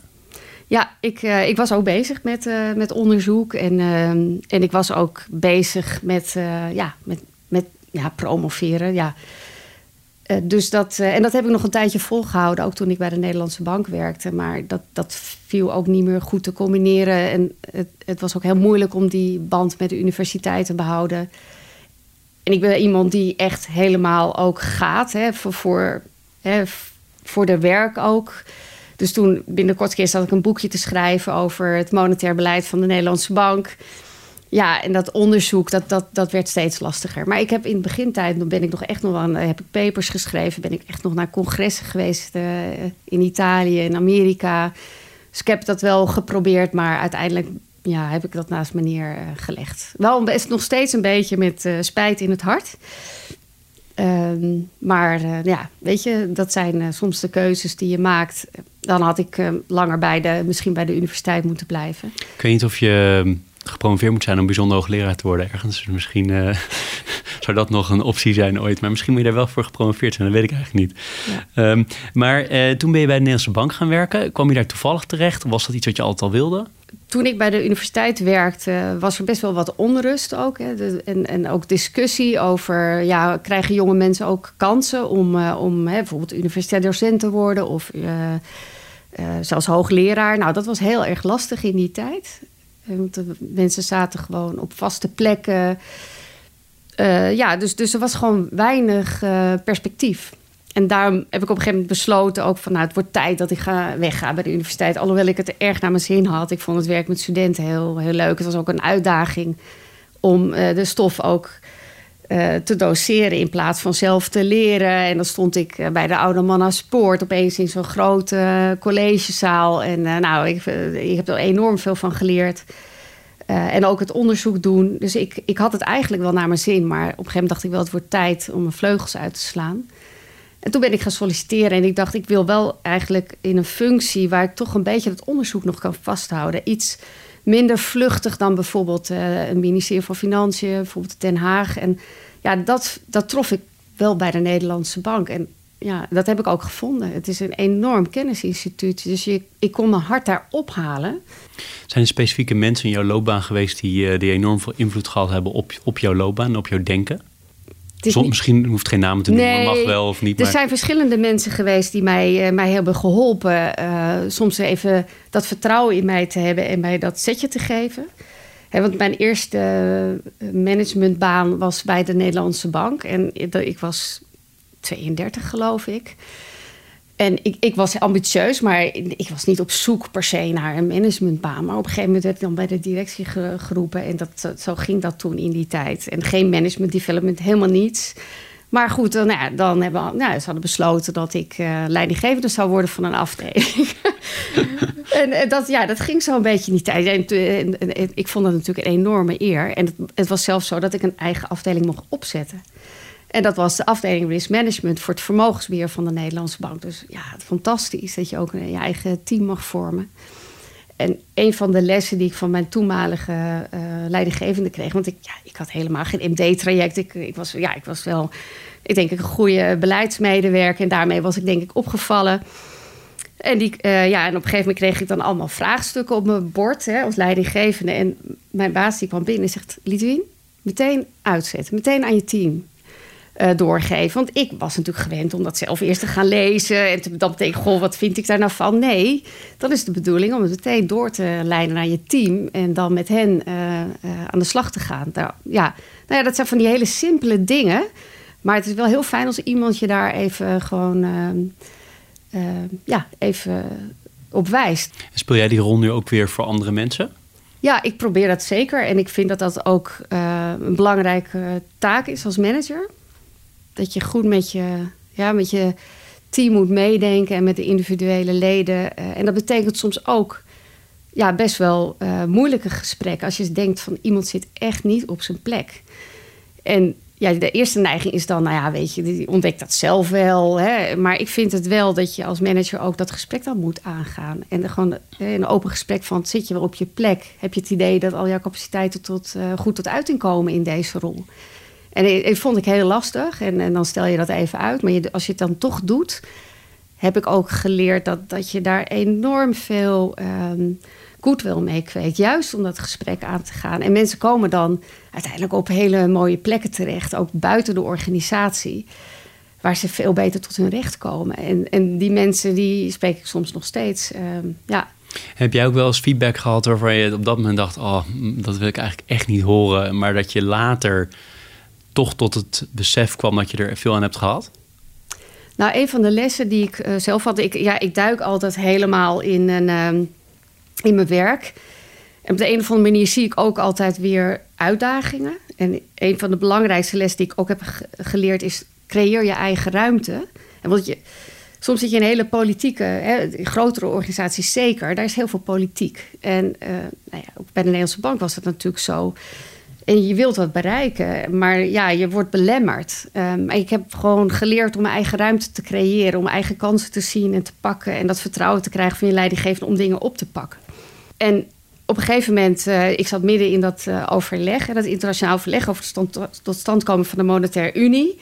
Ja, ik, uh, ik was ook bezig met, uh, met onderzoek. En, uh, en ik was ook bezig met, ja, met, met ja, promoveren. Ja. dus dat, en dat heb ik nog een tijdje volgehouden, ook toen ik bij de Nederlandse Bank werkte. Maar dat, dat viel ook niet meer goed te combineren. En het, het was ook heel moeilijk om die band met de universiteit te behouden. En ik ben iemand die echt helemaal ook gaat hè, voor, voor, hè, voor de werk ook. Dus toen binnen kort keer zat ik een boekje te schrijven over het monetair beleid van de Nederlandse Bank. Ja, en dat onderzoek, dat, dat, dat werd steeds lastiger. Maar ik heb in de begintijd, ben ik nog echt nog aan, heb ik papers geschreven, ben ik echt nog naar congressen geweest uh, in Italië, in Amerika. Dus ik heb dat wel geprobeerd, maar uiteindelijk ja, heb ik dat naast me neergelegd. Wel is nog steeds een beetje met spijt in het hart. Ehm, maar uh, ja, weet je, dat zijn uh, soms de keuzes die je maakt. Dan had ik langer bij de, misschien bij de universiteit moeten blijven. Ik weet niet of je ehm, gepromoveerd moet zijn om bijzonder hoogleraar te worden ergens. Misschien zou dat nog een optie zijn ooit. Maar misschien moet je daar wel voor gepromoveerd zijn, dat weet ik eigenlijk niet. Ja. Um, maar toen ben je bij de Nederlandse Bank gaan werken. Kwam je daar toevallig terecht? Was dat iets wat je altijd al wilde? toen ik bij de universiteit werkte, was er best wel wat onrust ook. Hè. en, en ook discussie over, ja, krijgen jonge mensen ook kansen om, uh, om hè, bijvoorbeeld universitair docent te worden of uh, zelfs hoogleraar. Nou, dat was heel erg lastig in die tijd. Want de mensen zaten gewoon op vaste plekken. Ja, dus, dus er was gewoon weinig perspectief. En daarom heb ik op een gegeven moment besloten ook van... nou, het wordt tijd dat ik ga wegga bij de universiteit. Alhoewel ik het erg naar mijn zin had. Ik vond het werk met studenten heel, heel leuk. Het was ook een uitdaging om uh, de stof ook te doseren... in plaats van zelf te leren. En dan stond ik bij de Oude Manna Spoort... opeens in zo'n grote collegezaal. En nou, ik, ik heb er enorm veel van geleerd... en ook het onderzoek doen. Dus ik, ik had het eigenlijk wel naar mijn zin. Maar op een gegeven moment dacht ik wel... het wordt tijd om mijn vleugels uit te slaan. En toen ben ik gaan solliciteren en ik dacht, ik wil wel eigenlijk in een functie waar ik toch een beetje het onderzoek nog kan vasthouden. Iets minder vluchtig dan bijvoorbeeld uh, een ministerie van Financiën, bijvoorbeeld Den Haag. En ja, dat, dat trof ik wel bij de Nederlandse Bank. En ja, dat heb ik ook gevonden. Het is een enorm kennisinstituut. Dus je, ik kon mijn hart daar ophalen. Zijn er specifieke mensen in jouw loopbaan geweest die, eh, die enorm veel invloed gehad hebben op, op jouw loopbaan, op jouw denken? Soms, Misschien hoeft geen namen te noemen, mag wel of niet. Er zijn verschillende mensen geweest die mij, uh, mij hebben geholpen. Uh, soms even dat vertrouwen in mij te hebben en mij dat setje te geven. He, want mijn eerste eh, managementbaan was bij de Nederlandse Bank. En ik was 32, geloof ik. En ik, ik, was ambitieus, maar ik was niet op zoek per se naar een managementbaan. Maar op een gegeven moment werd ik dan bij de directie geroepen. En dat, zo ging dat toen in die tijd. En geen management development, helemaal niets. Maar goed, dan, nou dan hebben nou, ze hadden besloten dat ik uh, leidinggevende zou worden van een afdeling. en, en, dat, ja, dat ging zo een beetje die tijd. En, ik vond dat natuurlijk een enorme eer. En het was zelfs zo dat ik een eigen afdeling mocht opzetten. En dat was de afdeling risk management voor het vermogensbeheer van de Nederlandse bank. Dus ja, fantastisch dat je ook een, je eigen team mag vormen. En een van de lessen die ik van mijn toenmalige uh, leidinggevende kreeg, want ik, ja, ik had helemaal geen MD-traject. Ik, ik, was, ja, ik was wel, ik denk, een goede beleidsmedewerker. En daarmee was ik, denk ik, opgevallen. En, die, uh, ja, en op een gegeven moment kreeg ik dan allemaal vraagstukken op mijn bord hè, als leidinggevende. En mijn baas die kwam binnen en zegt: Lidwien, meteen uitzetten, meteen aan je team uh, doorgeven. Want ik was natuurlijk gewend om dat zelf eerst te gaan lezen. En te, dat betekent, goh, wat vind ik daar nou van? Nee, dat is de bedoeling om het meteen door te leiden naar je team. En dan met hen uh, uh, aan de slag te gaan. Daar, ja, nou ja, dat zijn van die hele simpele dingen. Maar het is wel heel fijn als iemand je daar even gewoon ja, even op wijst. Speel jij die rol nu ook weer voor andere mensen? Ja, ik probeer dat zeker. En ik vind dat dat ook een belangrijke taak is als manager dat je goed met je, ja, met je team moet meedenken en met de individuele leden. Uh, en dat betekent soms ook ja, best wel uh, moeilijke gesprekken. Als je denkt van iemand zit echt niet op zijn plek. En ja, de eerste neiging is dan, nou ja, weet je, die ontdekt dat zelf wel. Hè? Maar ik vind het wel dat je als manager ook dat gesprek dan moet aangaan. En gewoon een open gesprek van, zit je wel op je plek? Heb je het idee dat al jouw capaciteiten tot, goed tot uiting komen in deze rol? En dat vond ik heel lastig. En, en, dan stel je dat even uit. Maar je, als je het dan toch doet, heb ik ook geleerd dat, dat je daar enorm veel um, goodwill mee kweekt. Juist om dat gesprek aan te gaan. En mensen komen dan uiteindelijk op hele mooie plekken terecht, ook buiten de organisatie. Waar ze veel beter tot hun recht komen. En, en die mensen die spreek ik soms nog steeds. Ehm, ja, heb jij ook wel eens feedback gehad waarvan je op dat moment dacht: Oh, dat wil ik eigenlijk echt niet horen. Maar dat je later toch tot het besef kwam dat je er veel aan hebt gehad? Nou, een van de lessen die ik uh, zelf had, ik, ja, ik duik altijd helemaal in, een, uh, in mijn werk. En op de een of andere manier zie ik ook altijd weer uitdagingen. En een van de belangrijkste lessen die ik ook heb geleerd is: creëer je eigen ruimte. En wat je, soms zit je in hele politieke, hè, grotere organisaties zeker, daar is heel veel politiek. En uh, nou ja, ook bij de Nederlandse Bank was dat natuurlijk zo. En je wilt wat bereiken, maar ja, je wordt belemmerd. Um, ik heb gewoon geleerd om mijn eigen ruimte te creëren, om eigen kansen te zien en te pakken. En dat vertrouwen te krijgen van je leidinggevende om dingen op te pakken. En op een gegeven moment, uh, ik zat midden in dat uh, overleg, dat internationaal overleg over het tot stand komen van de Monetaire Unie.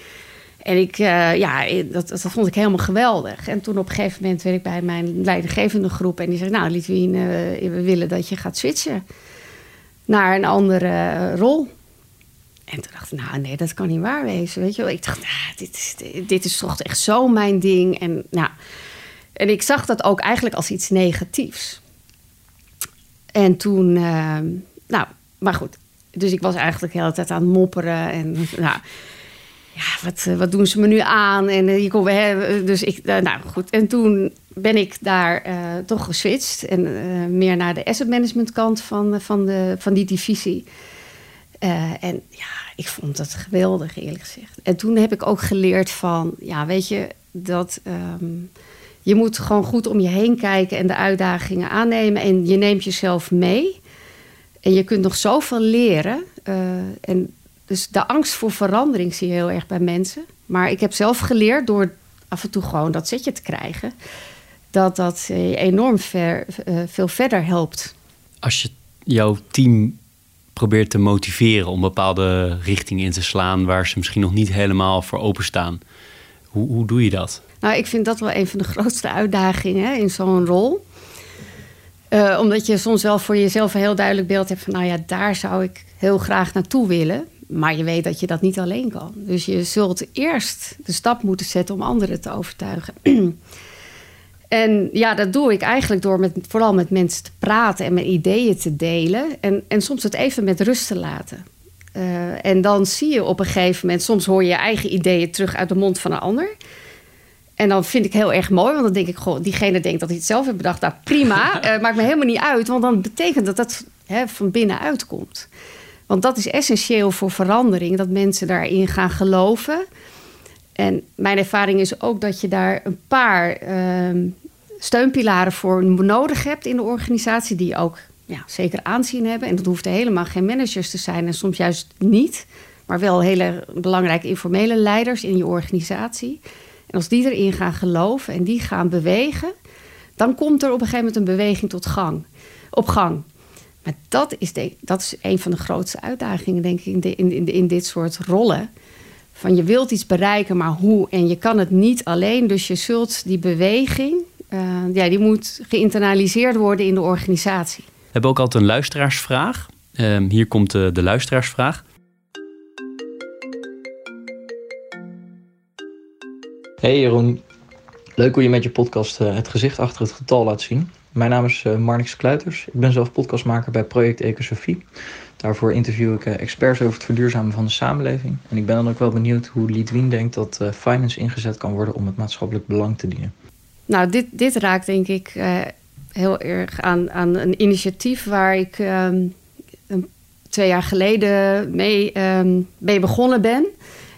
En ik, uh, ja, dat, dat vond ik helemaal geweldig. En toen op een gegeven moment werd ik bij mijn leidinggevende groep. En die zei, nou Litwin, we willen dat je gaat switchen naar een andere rol. En toen dacht ik, nou nee, dat kan niet waar wezen. Weet je wel? Ik dacht, nou, dit, is, dit is toch echt zo mijn ding. En, nou, en ik zag dat ook eigenlijk als iets negatiefs. En toen, uh, nou, maar goed. Dus ik was eigenlijk de hele tijd aan het mopperen. En nou, ja, wat, eh, wat doen ze me nu aan? En uh, je kon, hè, dus ik, nou goed. En toen ben ik daar toch geswitcht. En meer naar de asset management kant van, van, de, van die divisie. en ja, ik vond het geweldig, eerlijk gezegd. En toen heb ik ook geleerd van, ja, weet je, dat um, je moet gewoon goed om je heen kijken en de uitdagingen aannemen. En je neemt jezelf mee. En je kunt nog zoveel leren. en dus de angst voor verandering zie je heel erg bij mensen. Maar ik heb zelf geleerd door af en toe gewoon dat zetje te krijgen, dat dat je enorm ver, uh, veel verder helpt. Als je jouw team probeert te motiveren om bepaalde richtingen in te slaan waar ze misschien nog niet helemaal voor openstaan, hoe, hoe doe je dat? Nou, ik vind dat wel een van de grootste uitdagingen in zo'n rol. Uh, omdat je soms wel voor jezelf een heel duidelijk beeld hebt van, nou ja, daar zou ik heel graag naartoe willen. Maar je weet dat je dat niet alleen kan. Dus je zult eerst de stap moeten zetten om anderen te overtuigen. en ja, dat doe ik eigenlijk door met, vooral met mensen te praten en mijn ideeën te delen. En, en soms het even met rust te laten. Uh, en dan zie je op een gegeven moment, soms hoor je je eigen ideeën terug uit de mond van een ander. En dan vind ik heel erg mooi, want dan denk ik, goh, diegene denkt dat hij het zelf heeft bedacht. Nou, prima, uh, maakt me helemaal niet uit, want dan betekent dat dat hè, van binnenuit komt. Want dat is essentieel voor verandering, dat mensen daarin gaan geloven. En mijn ervaring is ook dat je daar een paar uh, steunpilaren voor nodig hebt in de organisatie, die ook ja, zeker aanzien hebben. En dat hoeft helemaal geen managers te zijn en soms juist niet, maar wel hele belangrijke informele leiders in je organisatie. En als die erin gaan geloven en die gaan bewegen, dan komt er op een gegeven moment een beweging tot gang, op gang. Maar dat is, de, dat is een van de grootste uitdagingen, denk ik, in, in dit soort rollen. Van je wilt iets bereiken, maar hoe? En je kan het niet alleen. Dus je zult die beweging, uh, ja, die moet geïnternaliseerd worden in de organisatie. We hebben ook altijd een luisteraarsvraag. Uh, hier komt de, de luisteraarsvraag. Hey Jeroen, leuk hoe je met je podcast uh, het gezicht achter het getal laat zien. Mijn naam is uh, Marnix Kluiters. Ik ben zelf podcastmaker bij Project Ecosofie. Daarvoor interview ik uh, experts over het verduurzamen van de samenleving. En ik ben dan ook wel benieuwd hoe Lidwien denkt dat uh, finance ingezet kan worden om het maatschappelijk belang te dienen. Nou, dit, dit raakt denk ik heel erg aan, aan een initiatief waar ik um, twee jaar geleden mee, um, mee begonnen ben.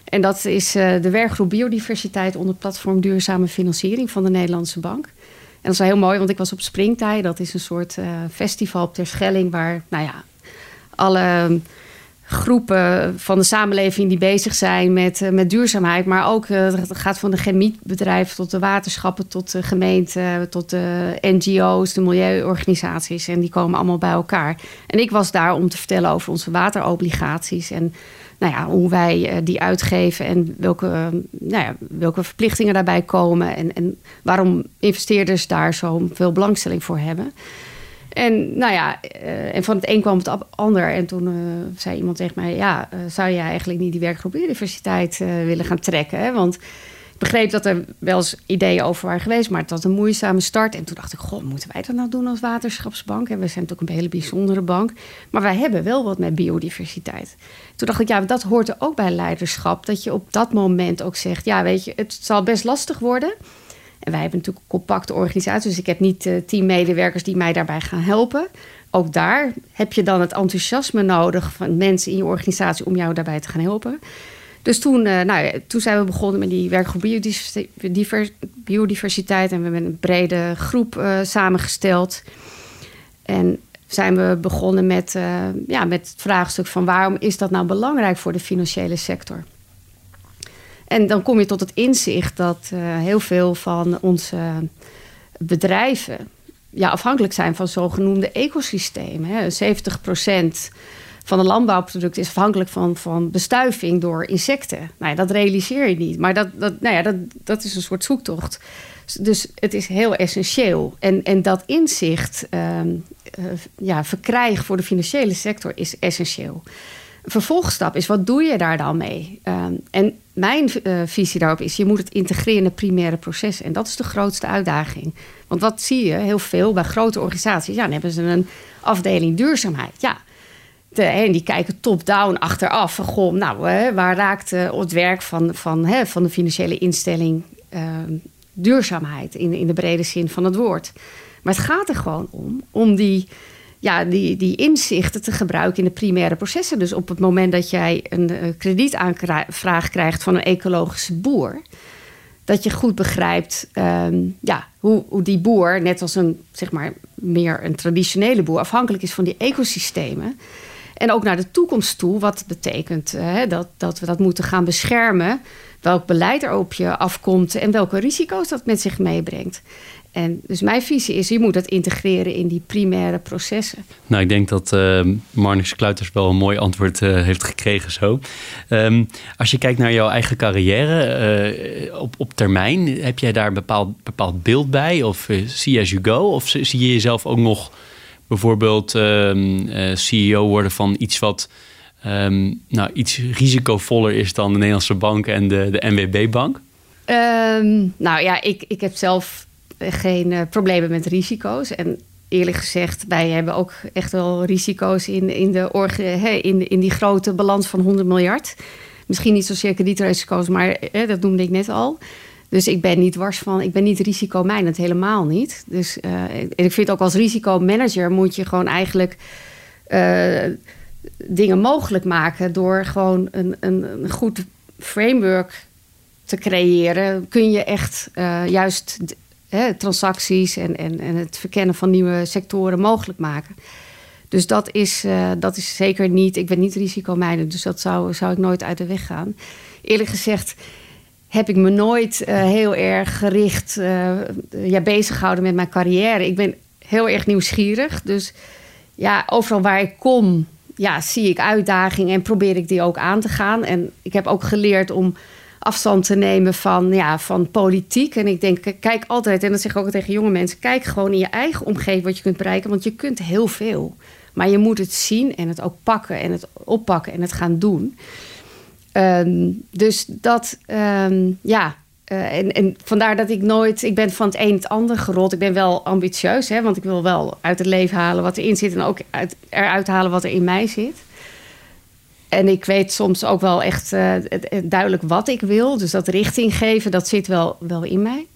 En dat is de werkgroep Biodiversiteit onder platform Duurzame Financiering van de Nederlandse Bank. En dat is heel mooi, want ik was op Springtij. Dat is een soort uh, festival op Terschelling... waar nou ja, alle groepen van de samenleving die bezig zijn met, met duurzaamheid. Maar ook het gaat van de chemiebedrijven tot de waterschappen, tot de gemeente, tot de NGO's, de milieuorganisaties. En die komen allemaal bij elkaar. En ik was daar om te vertellen over onze waterobligaties. En nou ja, hoe wij eh, die uitgeven en welke, nou ja, welke verplichtingen daarbij komen. En, en waarom investeerders daar zo veel belangstelling voor hebben. En nou ja, uh, en van het een kwam het ander. En toen uh, zei iemand tegen mij: Ja, zou jij eigenlijk niet die werkgroep biodiversiteit willen gaan trekken? Want begreep dat er wel eens ideeën over waren geweest, maar het was een moeizame start. En toen dacht ik, goh, moeten wij dat nou doen als waterschapsbank? En we zijn natuurlijk een hele bijzondere bank. Maar wij hebben wel wat met biodiversiteit. Toen dacht ik, ja, dat hoort er ook bij leiderschap. Dat je op dat moment ook zegt, ja, weet je, het zal best lastig worden. En wij hebben natuurlijk een compacte organisatie. Dus ik heb niet uh, tien medewerkers die mij daarbij gaan helpen. Ook daar heb je dan het enthousiasme nodig van mensen in je organisatie om jou daarbij te gaan helpen. Dus toen, uh, nou, toen zijn we begonnen met die werkgroep biodiversiteit. En we hebben een brede groep uh, samengesteld. En zijn we begonnen met, uh, ja, met het vraagstuk van waarom is dat nou belangrijk voor de financiële sector? En dan kom je tot het inzicht dat heel veel van onze bedrijven ja, afhankelijk zijn van zogenoemde ecosystemen. Hè. 70 procent van een landbouwproduct is afhankelijk van, van bestuiving door insecten. Nou dat realiseer je niet. Maar dat, dat, nou ja, dat, dat is een soort zoektocht. Dus het is heel essentieel. En, en dat inzicht um, uh, ja, verkrijgen voor de financiële sector is essentieel. Vervolgstap is, wat doe je daar dan mee? Um, en mijn uh, visie daarop is, je moet het integreren in de primaire processen. En dat is de grootste uitdaging. Want wat zie je heel veel bij grote organisaties? Ja, dan hebben ze een afdeling duurzaamheid. Ja, en die kijken top-down achteraf. Van, goh, nou, hè, waar raakt uh, het werk van, van, hè, van de financiële instelling uh, duurzaamheid in, in de brede zin van het woord? Maar het gaat er gewoon om, om die, ja, die, die inzichten te gebruiken in de primaire processen. Dus op het moment dat jij een uh, kredietaanvraag krijgt van een ecologische boer, dat je goed begrijpt um, ja, hoe, hoe die boer, net als een, zeg maar, meer een traditionele boer, afhankelijk is van die ecosystemen. En ook naar de toekomst toe, wat betekent uh, dat, dat we dat moeten gaan beschermen. Welk beleid er op je afkomt en welke risico's dat met zich meebrengt. En dus mijn visie is, je moet dat integreren in die primaire processen. Nou, ik denk dat uh, Marnix Kluiters wel een mooi antwoord uh, heeft gekregen zo. Um, als je kijkt naar jouw eigen carrière op, op termijn, heb jij daar een bepaald, bepaald beeld bij? Of see as you go? Of zie je jezelf ook nog bijvoorbeeld um, uh, CEO worden van iets wat um, nou, iets risicovoller is dan de Nederlandse bank en de, de NWB-bank? Um, nou ja, ik, ik heb zelf geen uh, problemen met risico's. En eerlijk gezegd, wij hebben ook echt wel risico's in, in, de orge, in, in die grote balans van 100 miljard. Misschien niet zozeer kredietrisico's, maar hè, dat noemde ik net al. Dus ik ben niet wars van, ik ben niet risicomijnend, helemaal niet. Dus uh, ik vind ook als risicomanager moet je gewoon eigenlijk uh, dingen mogelijk maken door gewoon een, een, een, goed framework te creëren. Kun je echt uh, juist hè, transacties en, en, en het verkennen van nieuwe sectoren mogelijk maken. Dus dat is, dat is zeker niet, ik ben niet risicomijnend, dus dat zou, zou ik nooit uit de weg gaan. Eerlijk gezegd heb ik me nooit uh, heel erg gericht uh, ja, bezig met mijn carrière. Ik ben heel erg nieuwsgierig. Dus ja, overal waar ik kom, ja, zie ik uitdagingen en probeer ik die ook aan te gaan. En ik heb ook geleerd om afstand te nemen van, ja, van politiek. En ik denk, kijk altijd, en dat zeg ik ook tegen jonge mensen... kijk gewoon in je eigen omgeving wat je kunt bereiken. Want je kunt heel veel. Maar je moet het zien en het ook pakken en het oppakken en het gaan doen... Um, dus dat, um, ja. Uh, en, en, vandaar dat ik nooit, ik ben van het een het ander gerold. Ik ben wel ambitieus, hè, want ik wil wel uit het leven halen wat erin zit en ook uit, eruit halen wat er in mij zit. En ik weet soms ook wel echt uh, duidelijk wat ik wil. Dus dat richting geven, dat zit wel, wel in mij.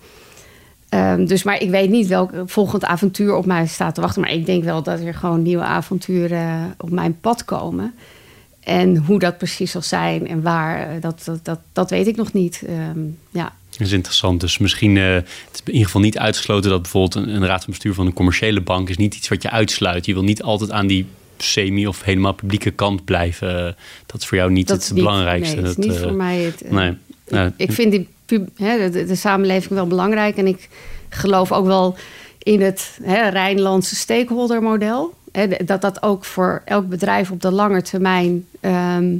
Um, dus, maar ik weet niet welk volgend avontuur op mij staat te wachten. Maar ik denk wel dat er gewoon nieuwe avonturen op mijn pad komen. En hoe dat precies zal zijn en waar, eh, dat, dat, dat, dat weet ik nog niet. Um, ja. Dat is interessant. Dus misschien uh, het is in ieder geval niet uitgesloten dat bijvoorbeeld een, een, raad van bestuur van een commerciële bank is niet iets wat je uitsluit. Je wil niet altijd aan die semi of helemaal publieke kant blijven. Dat is voor jou niet Dat het niet- belangrijkste. Nee, dat is niet eh, voor mij het. eh, nee. Nou, ik vind die, hè, de, de samenleving wel belangrijk. En ik geloof ook wel in het hè, Rijnlandse stakeholder-model. Hè, de- dat dat ook voor elk bedrijf op de lange termijn ehm,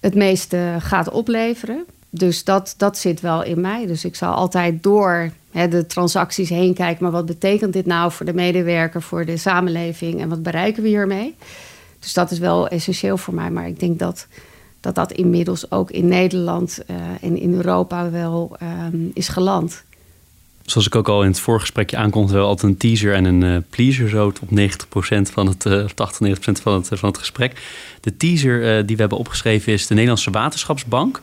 het meeste gaat opleveren. Dus dat, dat zit wel in mij. Dus ik zal altijd door de transacties heen kijken. Maar wat betekent dit nou voor de medewerker, voor de samenleving en wat bereiken we hiermee? Dus dat is wel essentieel voor mij. Maar ik denk dat dat, dat inmiddels ook in Nederland eh, en in Europa wel ehm, is geland. Zoals ik ook al in het voorgesprekje aankondigde, wel altijd een teaser en een eh, pleaser zo op 90% van het, eh, of 98% van het, van het gesprek. De teaser eh, die we hebben opgeschreven is de Nederlandse Waterschapsbank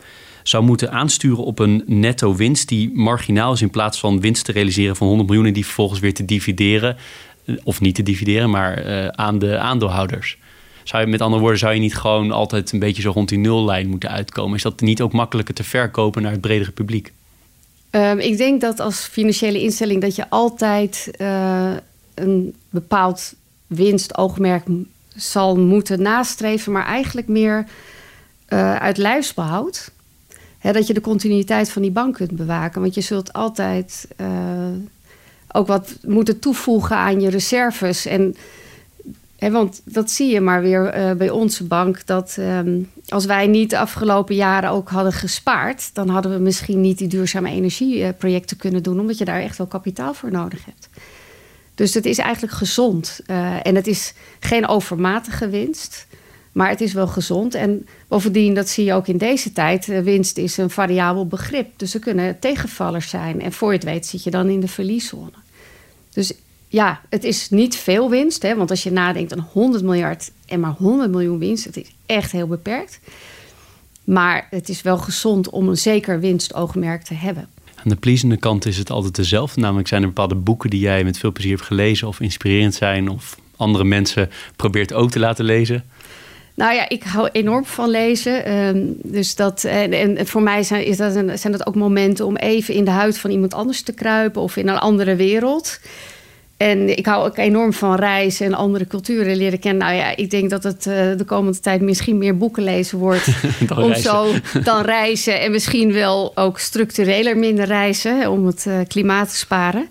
zou moeten aansturen op een netto winst die marginaal is in plaats van winst te realiseren van 100 miljoen en die vervolgens weer te divideren, eh, of niet te divideren, maar eh, aan de aandeelhouders. Zou je, met andere woorden, zou je niet gewoon altijd een beetje zo rond die nullijn moeten uitkomen? Is dat niet ook makkelijker te verkopen naar het bredere publiek? Ehm, ik denk dat als financiële instelling dat je altijd eh, een bepaald winstoogmerk zal moeten nastreven, maar eigenlijk meer eh, uit lijfsbehoud. Dat je de continuïteit van die bank kunt bewaken. Want je zult altijd eh, ook wat moeten toevoegen aan je reserves. En, want dat zie je maar weer eh, bij onze bank. Dat ehm, als wij niet de afgelopen jaren ook hadden gespaard, dan hadden we misschien niet die duurzame energieprojecten kunnen doen, omdat je daar echt wel kapitaal voor nodig hebt. Dus het is eigenlijk gezond. Eh, en het is geen overmatige winst. Maar het is wel gezond. En bovendien, dat zie je ook in deze tijd. eh, winst is een variabel begrip. Dus er kunnen tegenvallers zijn. En voor je het weet zit je dan in de verlieszone. Dus ja, het is niet veel winst. Hè? Want als je nadenkt aan 100 miljard en maar 100 miljoen winst. Het is echt heel beperkt. Maar het is wel gezond om een zeker winstoogmerk te hebben. Aan de pleasende kant is het altijd dezelfde. Namelijk zijn er bepaalde boeken die jij met veel plezier hebt gelezen of inspirerend zijn of andere mensen probeert ook te laten lezen. Nou ja, ik hou enorm van lezen. Ehm, dus dat, en, en voor mij zijn, is dat een, zijn dat ook momenten om even in de huid van iemand anders te kruipen of in een andere wereld. En ik hou ook enorm van reizen en andere culturen leren kennen. Nou ja, ik denk dat het eh, de komende tijd misschien meer boeken lezen wordt. Dan om reizen. zo dan reizen. En misschien wel ook structureler minder reizen. Om het eh, klimaat te sparen.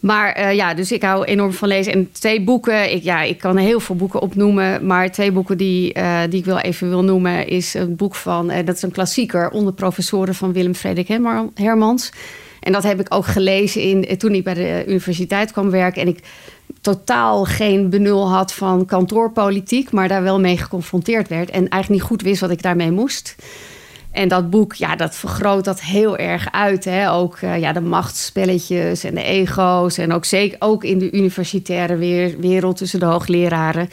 Maar eh, ja, dus ik hou enorm van lezen. En twee boeken, ik, ja, ik kan heel veel boeken opnoemen. Maar twee boeken die, die ik wel even wil noemen... is een boek van, eh, dat is een klassieker... onder professoren van Willem Frederik Herma- Hermans. En dat heb ik ook gelezen in, eh, toen ik bij de universiteit kwam werken. En ik totaal geen benul had van kantoorpolitiek... maar daar wel mee geconfronteerd werd. En eigenlijk niet goed wist wat ik daarmee moest... En dat boek, ja, dat vergroot dat heel erg uit. Hè? Ook eh, ja, de machtsspelletjes en de ego's. En ook zeker ook in de universitaire wereld tussen de hoogleraren.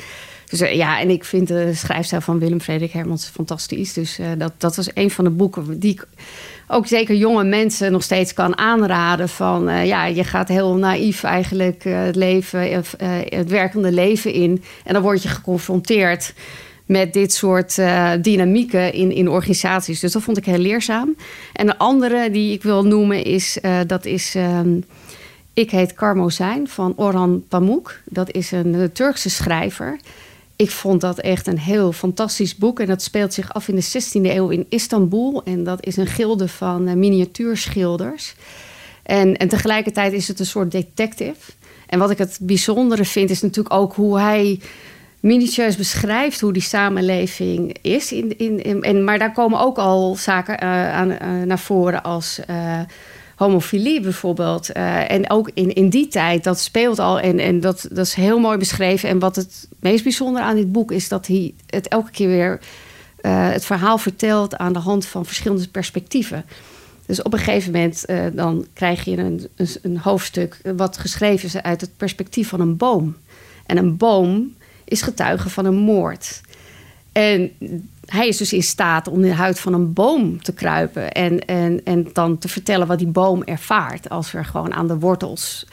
Dus eh, ja, en ik vind de schrijfstijl van Willem Frederik Hermans fantastisch. Dus dat, dat was een van de boeken die ik ook zeker jonge mensen nog steeds kan aanraden. Van eh, ja, je gaat heel naïef eigenlijk eh, het leven, eh, het werkende leven in. En dan word je geconfronteerd met dit soort dynamieken in, in organisaties. Dus dat vond ik heel leerzaam. En de andere die ik wil noemen is, dat is ehm, Ik heet Carmo Zijn van Orhan Pamuk. Dat is een Turkse schrijver. Ik vond dat echt een heel fantastisch boek. En dat speelt zich af in de 16e eeuw in Istanbul. En dat is een gilde van eh, miniatuurschilders. En, en tegelijkertijd is het een soort detective. En wat ik het bijzondere vind, is natuurlijk ook hoe hij minutieus beschrijft hoe die samenleving is. In, in, in- en, maar daar komen ook al zaken eh, aan, eh, naar voren als homofilie bijvoorbeeld. Eh, en ook in, in die tijd, dat speelt al en, en dat, dat is heel mooi beschreven. En wat het meest bijzondere aan dit boek is dat hij het elke keer weer eh, het verhaal vertelt aan de hand van verschillende perspectieven. Dus op een gegeven moment eh, dan krijg je een, een, een hoofdstuk wat geschreven is uit het perspectief van een boom. En een boom is getuige van een moord. En hij is dus in staat om in de huid van een boom te kruipen. En, en, en dan te vertellen wat die boom ervaart. Als er gewoon aan de wortels.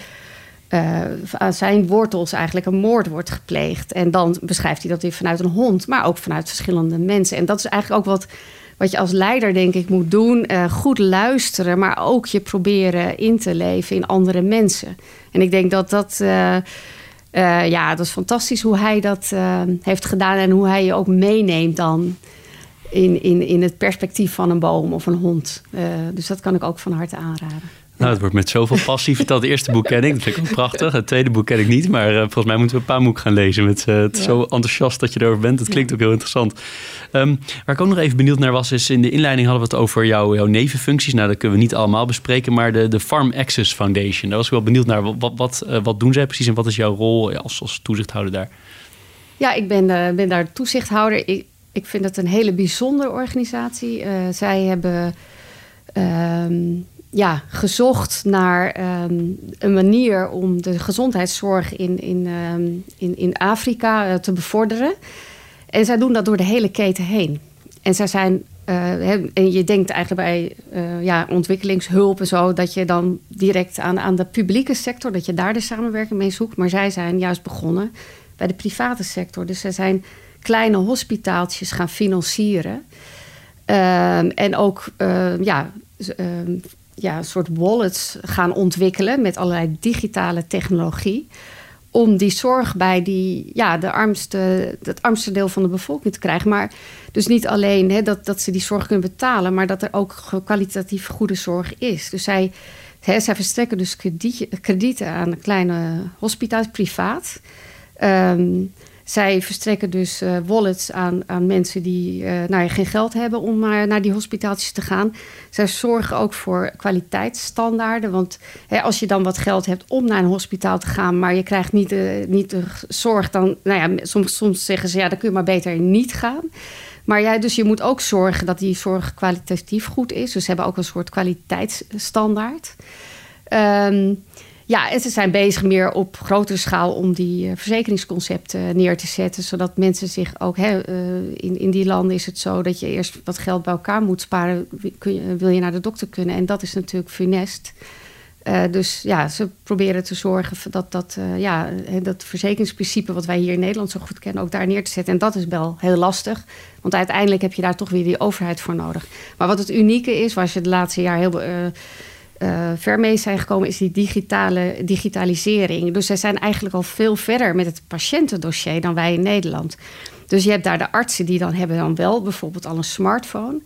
eh, aan zijn wortels eigenlijk een moord wordt gepleegd. En dan beschrijft hij dat weer vanuit een hond, maar ook vanuit verschillende mensen. En dat is eigenlijk ook wat, wat je als leider, denk ik, moet doen. Eh, goed luisteren, maar ook je proberen in te leven in andere mensen. En ik denk dat dat. Eh, ja, dat is fantastisch hoe hij dat heeft gedaan en hoe hij je ook meeneemt dan in, in, in het perspectief van een boom of een hond. dus dat kan ik ook van harte aanraden. Nou, het wordt met zoveel passie verteld. Het eerste boek ken ik, dat vind ik ook prachtig. Het tweede boek ken ik niet, maar uh, volgens mij moeten we een paar boeken gaan lezen. Met, uh, het Zo enthousiast dat je erover bent. Het klinkt ook heel interessant. Um, waar ik ook nog even benieuwd naar was, is in de inleiding hadden we het over jouw, jouw nevenfuncties. Nou, dat kunnen we niet allemaal bespreken, maar de, de Farm Access Foundation. Daar was ik wel benieuwd naar. Wat, wat, uh, wat doen zij precies en wat is jouw rol als, als toezichthouder daar? Ja, ik ben, ben daar toezichthouder. Ik, ik vind het een hele bijzondere organisatie. zij hebben... Ehm, ja, gezocht naar ehm, een manier om de gezondheidszorg in, in, ehm, in, in Afrika uh, te bevorderen. En zij doen dat door de hele keten heen. En zij zijn. Uh, en je denkt eigenlijk bij uh, ja, ontwikkelingshulp en zo, dat je dan direct aan, aan de publieke sector, dat je daar de samenwerking mee zoekt. Maar zij zijn juist begonnen bij de private sector. Dus zij zijn kleine hospitaaltjes gaan financieren. Ehm, en ook ja, ja, soort wallets gaan ontwikkelen met allerlei digitale technologie. Om die zorg bij die, ja, de armste, het armste deel van de bevolking te krijgen. Maar dus niet alleen hè, dat, dat ze die zorg kunnen betalen, maar dat er ook kwalitatief goede zorg is. Dus zij, hè, zij verstrekken dus kredieten aan kleine hospitals, privaat. Um, zij verstrekken dus uh, wallets aan, aan mensen die uh, nou ja, geen geld hebben om naar die hospitaties te gaan. Zij zorgen ook voor kwaliteitsstandaarden. Want hè, als je dan wat geld hebt om naar een hospitaal te gaan, maar je krijgt niet de, niet de zorg, dan nou ja, soms, soms zeggen ze ja, dan kun je maar beter niet gaan. Maar ja, dus je moet ook zorgen dat die zorg kwalitatief goed is. Dus ze hebben ook een soort kwaliteitsstandaard. Um, ja, en ze zijn bezig meer op grotere schaal om die uh, verzekeringsconcepten neer te zetten. Zodat mensen zich ook. Hè, uh, in, in die landen is het zo dat je eerst wat geld bij elkaar moet sparen. Kun je, wil je naar de dokter kunnen. En dat is natuurlijk funest. Dus ja, ze proberen te zorgen dat dat, ja, dat verzekeringsprincipe wat wij hier in Nederland zo goed kennen, ook daar neer te zetten. En dat is wel heel lastig, want uiteindelijk heb je daar toch weer die overheid voor nodig. Maar wat het unieke is, was je de laatste jaar heel uh, ver mee zijn gekomen, is die digitale digitalisering. Dus zij zijn eigenlijk al veel verder met het patiëntendossier dan wij in Nederland. Dus je hebt daar de artsen die dan hebben dan wel bijvoorbeeld al een smartphone.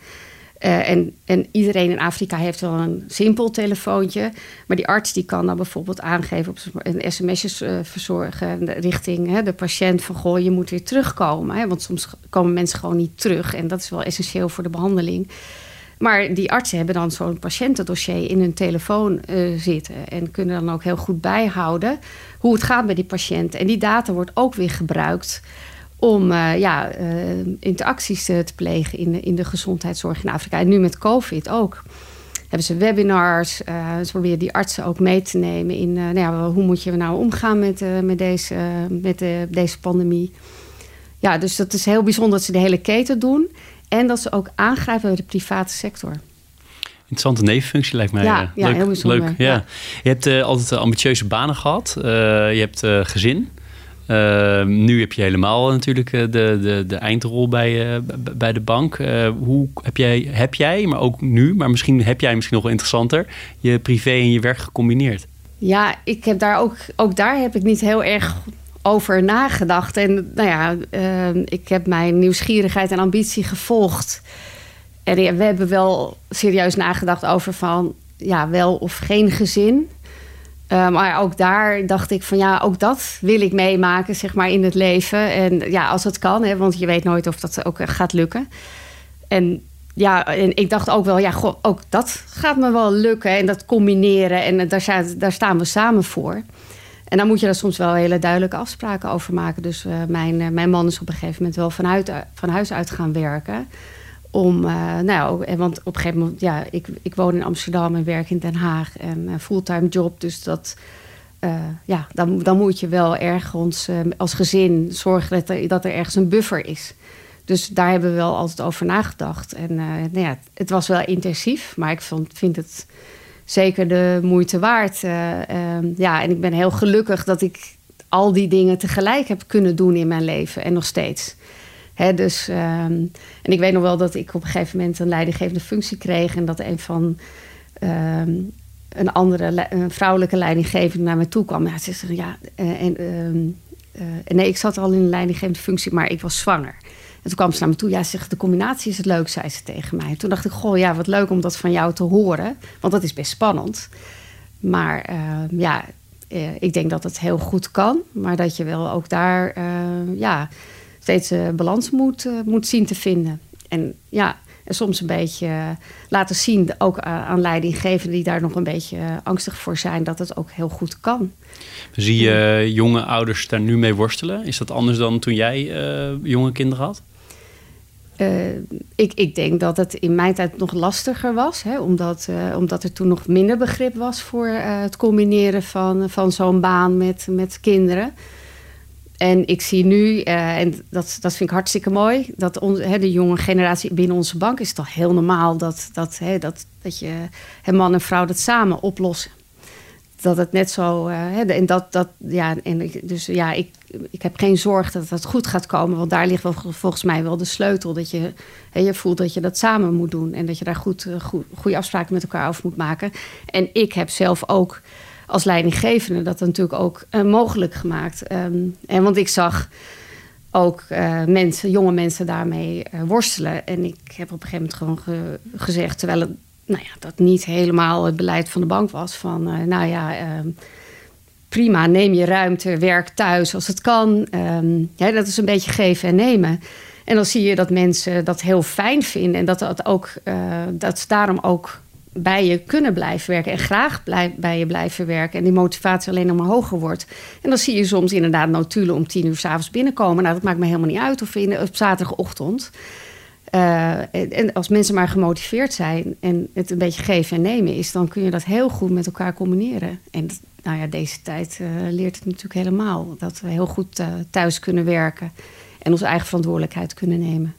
Uh, en, en, iedereen in Afrika heeft wel een simpel telefoontje. Maar die arts die kan dan bijvoorbeeld aangeven op een sms'jes uh, verzorgen richting hè, de patiënt van goh, je moet weer terugkomen. Hè, want soms komen mensen gewoon niet terug. En dat is wel essentieel voor de behandeling. Maar die artsen hebben dan zo'n patiëntendossier in hun telefoon uh, zitten. En kunnen dan ook heel goed bijhouden hoe het gaat met die patiënt. En die data wordt ook weer gebruikt om uh, ja, uh, interacties te plegen in de, in de gezondheidszorg in Afrika. En nu met COVID ook. Hebben ze webinars. ze proberen die artsen ook mee te nemen in nou ja, hoe moet je nou omgaan met, met, deze, met deze pandemie. Ja, dus dat is heel bijzonder dat ze de hele keten doen. En dat ze ook aangrijpen bij de private sector. Interessante nevenfunctie lijkt mij. Ja, ja leuk, heel bijzonder. Leuk, ja. Je hebt uh, altijd ambitieuze banen gehad. Uh, je hebt gezin. nu heb je helemaal natuurlijk de, de, de eindrol bij, bij de bank. hoe heb jij, heb jij, maar ook nu, maar misschien heb jij misschien nog wel interessanter, je privé en je werk gecombineerd? Ja, ik heb daar ook, ook daar heb ik niet heel erg over nagedacht. En nou ja, uh, ik heb mijn nieuwsgierigheid en ambitie gevolgd. En we hebben wel serieus nagedacht over van ja, wel of geen gezin. Uh, maar ook daar dacht ik van ja, ook dat wil ik meemaken, zeg maar, in het leven. En ja, als het kan, hè, want je weet nooit of dat ook gaat lukken. En ja, en ik dacht ook wel, ja, ook dat gaat me wel lukken. En dat combineren. En daar staan we samen voor. En dan moet je daar soms wel hele duidelijke afspraken over maken. Dus uh, mijn, uh, mijn man is op een gegeven moment wel vanuit, van huis uit gaan werken. Om, nou, want op een gegeven moment, ja, ik, ik woon in Amsterdam en werk in Den Haag en fulltime job. Dus dat, ja, dan, dan moet je wel ergens als gezin zorgen dat er, dat er ergens een buffer is. Dus daar hebben we wel altijd over nagedacht. En nou ja, het was wel intensief, maar ik vond, vind het zeker de moeite waard. Uh, ja, en ik ben heel gelukkig dat ik al die dingen tegelijk heb kunnen doen in mijn leven en nog steeds. Hè, dus, um, en ik weet nog wel dat ik op een gegeven moment een leidinggevende functie kreeg en dat een van um, een andere een vrouwelijke leidinggevende naar me toe kwam. Ja, ze zei, ja, en, uh, nee, ik zat al in een leidinggevende functie, maar ik was zwanger. En toen kwam ze naar me toe. Ja, zegt de combinatie is het leuk, zei ze tegen mij. Toen dacht ik, goh, ja, wat leuk om dat van jou te horen. Want dat is best spannend. Maar uh, ja, uh, ik denk dat het heel goed kan. Maar dat je wel ook daar uh, ja, steeds balans moet, moet zien te vinden. En ja, en soms een beetje laten zien, ook aan leidinggevenden die daar nog een beetje angstig voor zijn, dat het ook heel goed kan. Zie je jonge ouders daar nu mee worstelen? Is dat anders dan toen jij jonge kinderen had? Uh, ik, ik, denk dat het in mijn tijd nog lastiger was, hè, omdat, uh, omdat er toen nog minder begrip was voor uh, het combineren van, van zo'n baan met, met kinderen. En ik zie nu, en dat, dat vind ik hartstikke mooi, dat hè, de jonge generatie binnen onze bank is toch heel normaal dat, dat, hè, dat, dat je man en vrouw dat samen oplossen dat het net zo. En dat, dat, ja, en dus ja, ik, ik heb geen zorg dat het goed gaat komen. Want daar ligt wel, volgens mij wel de sleutel. Dat je, hè, je voelt dat je dat samen moet doen. En dat je daar goed, goed, goede afspraken met elkaar over moet maken. En ik heb zelf ook als leidinggevende dat natuurlijk ook uh, mogelijk gemaakt. Um, en want ik zag ook mensen, jonge mensen daarmee worstelen. En ik heb op een gegeven moment gewoon ge, gezegd, terwijl het nou ja, dat niet helemaal het beleid van de bank was. Van, nou ja, uh, prima, neem je ruimte, werk thuis als het kan. Um, ja, dat is een beetje geven en nemen. En dan zie je dat mensen dat heel fijn vinden. En dat, dat, ook, uh, dat ze daarom ook bij je kunnen blijven werken. En graag bij je blijven werken. En die motivatie alleen nog maar hoger wordt. En dan zie je soms inderdaad notulen om tien uur s'avonds binnenkomen. Nou, dat maakt me helemaal niet uit. Of in, op zaterdagochtend. Uh, en als mensen maar gemotiveerd zijn en het een beetje geven en nemen is, dan kun je dat heel goed met elkaar combineren. En nou ja, deze tijd uh, leert het natuurlijk helemaal dat we heel goed uh, thuis kunnen werken en onze eigen verantwoordelijkheid kunnen nemen.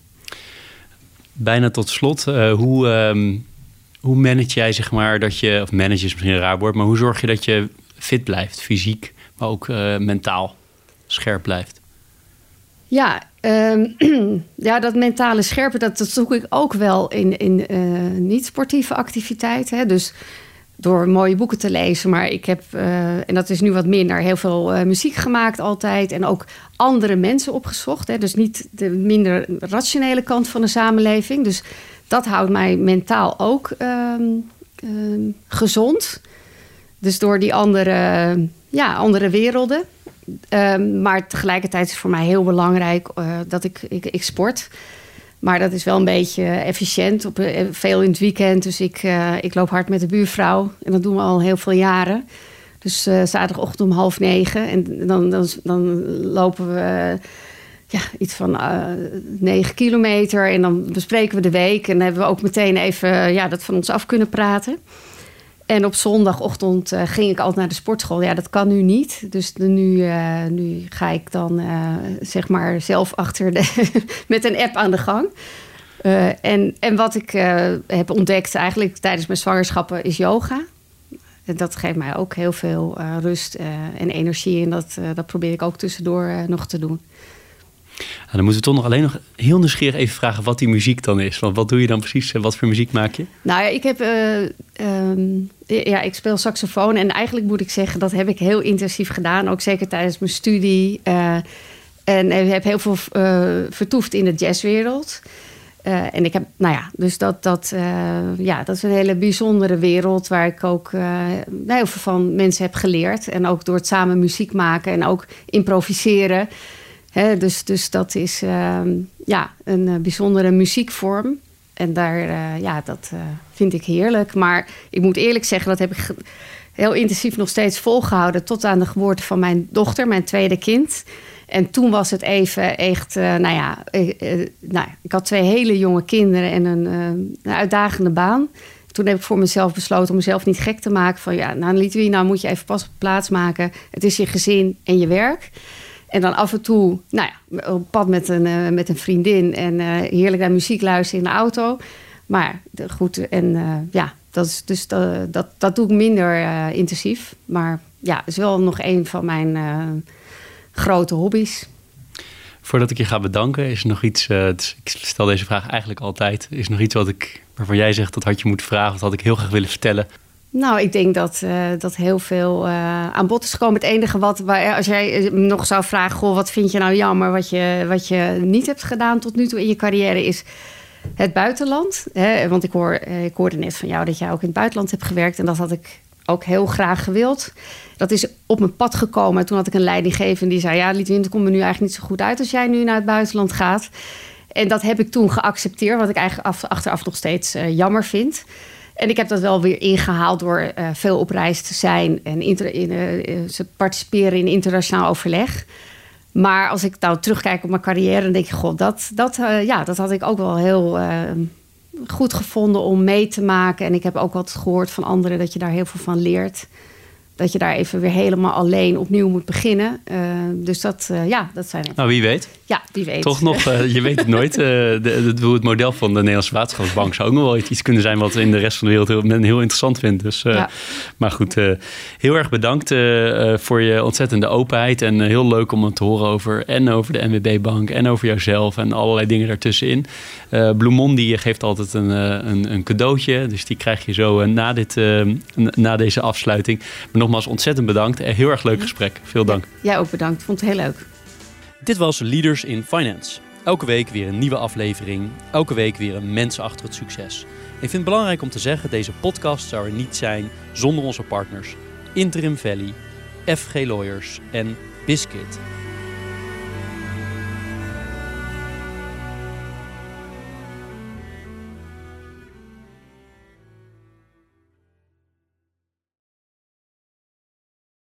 Bijna tot slot, hoe, um, hoe manage jij zeg maar dat je, of manage is misschien een raar woord, maar hoe zorg je dat je fit blijft, fysiek, maar ook mentaal scherp blijft? Ja, um, ja, dat mentale scherpe, dat, dat zoek ik ook wel in, in niet-sportieve activiteiten. Dus door mooie boeken te lezen. Maar ik heb, uh, en dat is nu wat minder, heel veel uh, muziek gemaakt altijd. En ook andere mensen opgezocht. Hè. Dus niet de minder rationele kant van de samenleving. Dus dat houdt mij mentaal ook um, um, gezond. Dus door die andere, ja, andere werelden. Um, maar tegelijkertijd is het voor mij heel belangrijk uh, dat ik, ik, sport. Maar dat is wel een beetje efficiënt. Op, uh, veel in het weekend. Dus ik, uh, ik loop hard met de buurvrouw. En dat doen we al heel veel jaren. Dus zaterdagochtend om half negen. En dan, dan, dan lopen we ja, iets van negen kilometer. En dan bespreken we de week. En dan hebben we ook meteen even ja, dat van ons af kunnen praten. En op zondagochtend uh, ging ik altijd naar de sportschool. Ja, dat kan nu niet. Dus nu, uh, nu ga ik dan uh, zeg maar zelf achter de met een app aan de gang. en, en wat ik heb ontdekt eigenlijk tijdens mijn zwangerschappen is yoga. En dat geeft mij ook heel veel rust en energie. En dat, dat probeer ik ook tussendoor nog te doen. Nou, dan moeten we toch nog alleen nog heel nieuwsgierig even vragen wat die muziek dan is. Want wat doe je dan precies en wat voor muziek maak je? Nou ja, ik heb. Uh, um, ja, ik speel saxofoon. En eigenlijk moet ik zeggen, dat heb ik heel intensief gedaan. Ook zeker tijdens mijn studie. Uh, en ik heb heel veel uh, vertoefd in de jazzwereld. En ik heb, nou ja, dus dat, dat, ja, dat is een hele bijzondere wereld waar ik ook heel veel van mensen heb geleerd. En ook door het samen muziek maken en ook improviseren dus, dus dat is uh, ja, een uh, bijzondere muziekvorm. En daar, uh, ja, dat uh, vind ik heerlijk. Maar ik moet eerlijk zeggen, dat heb ik heel intensief nog steeds volgehouden. Tot aan de geboorte van mijn dochter, mijn tweede kind. En toen was het even echt, nou ja, nou, ik had twee hele jonge kinderen en een, een, uitdagende baan. Toen heb ik voor mezelf besloten om mezelf niet gek te maken. Van ja, nou Litwie, nou moet je even pas op plaats maken. Het is je gezin en je werk. En dan af en toe, nou ja, op pad met een, uh, met een vriendin en uh, heerlijk naar muziek luisteren in de auto. Maar goed, en uh, ja, dat, is, dus dat, dat, dat doe ik minder intensief. Maar ja, is wel nog een van mijn grote hobby's. Voordat ik je ga bedanken, is er nog iets. Ik stel deze vraag eigenlijk altijd. Is er nog iets wat ik, waarvan jij zegt dat had je moeten vragen, of had ik heel graag willen vertellen? Nou, ik denk dat, uh, dat heel veel uh, aan bod is gekomen. Het enige wat, waar, als jij nog zou vragen, goh, wat vind je nou jammer wat je, wat je niet hebt gedaan tot nu toe in je carrière, is het buitenland. Hè? Want ik, hoor, ik hoorde net van jou dat jij ook in het buitenland hebt gewerkt en dat had ik ook heel graag gewild. Dat is op mijn pad gekomen. Toen had ik een leidinggevende die zei: Ja, het komt me nu eigenlijk niet zo goed uit als jij nu naar het buitenland gaat. En dat heb ik toen geaccepteerd, wat ik eigenlijk af, achteraf nog steeds jammer vind. En ik heb dat wel weer ingehaald door uh, veel op reis te zijn en in, uh, ze participeren in internationaal overleg. Maar als ik nou terugkijk op mijn carrière, dan denk ik: God, dat, dat, ja, dat had ik ook wel heel goed gevonden om mee te maken. En ik heb ook wat gehoord van anderen dat je daar heel veel van leert dat je daar even weer helemaal alleen opnieuw moet beginnen. Uh, dus dat, uh, ja, dat zijn. Nou, wie weet. Ja, wie weet. Toch nog, uh, je weet het nooit. de, de, het model van de Nederlandse Waterschapsbank zou ook nog wel iets kunnen zijn wat in de rest van de wereld heel, men heel interessant vindt. Dus, ja. Maar goed, heel erg bedankt voor je ontzettende openheid. En heel leuk om het te horen over en over de NWB-bank en over jouzelf en allerlei dingen daartussenin. Uh, Bloemon geeft altijd een, een, een, cadeautje. Dus die krijg je zo na, dit, na deze afsluiting. Maar nogmaals ontzettend bedankt. Heel erg leuk gesprek. Veel dank. Jij ook bedankt. Vond het heel leuk. Dit was Leaders in Finance. Elke week weer een nieuwe aflevering. Elke week weer een mens achter het succes. Ik vind het belangrijk om te zeggen, deze podcast zou er niet zijn zonder onze partners Interim Valley, FG Lawyers en Biscuit.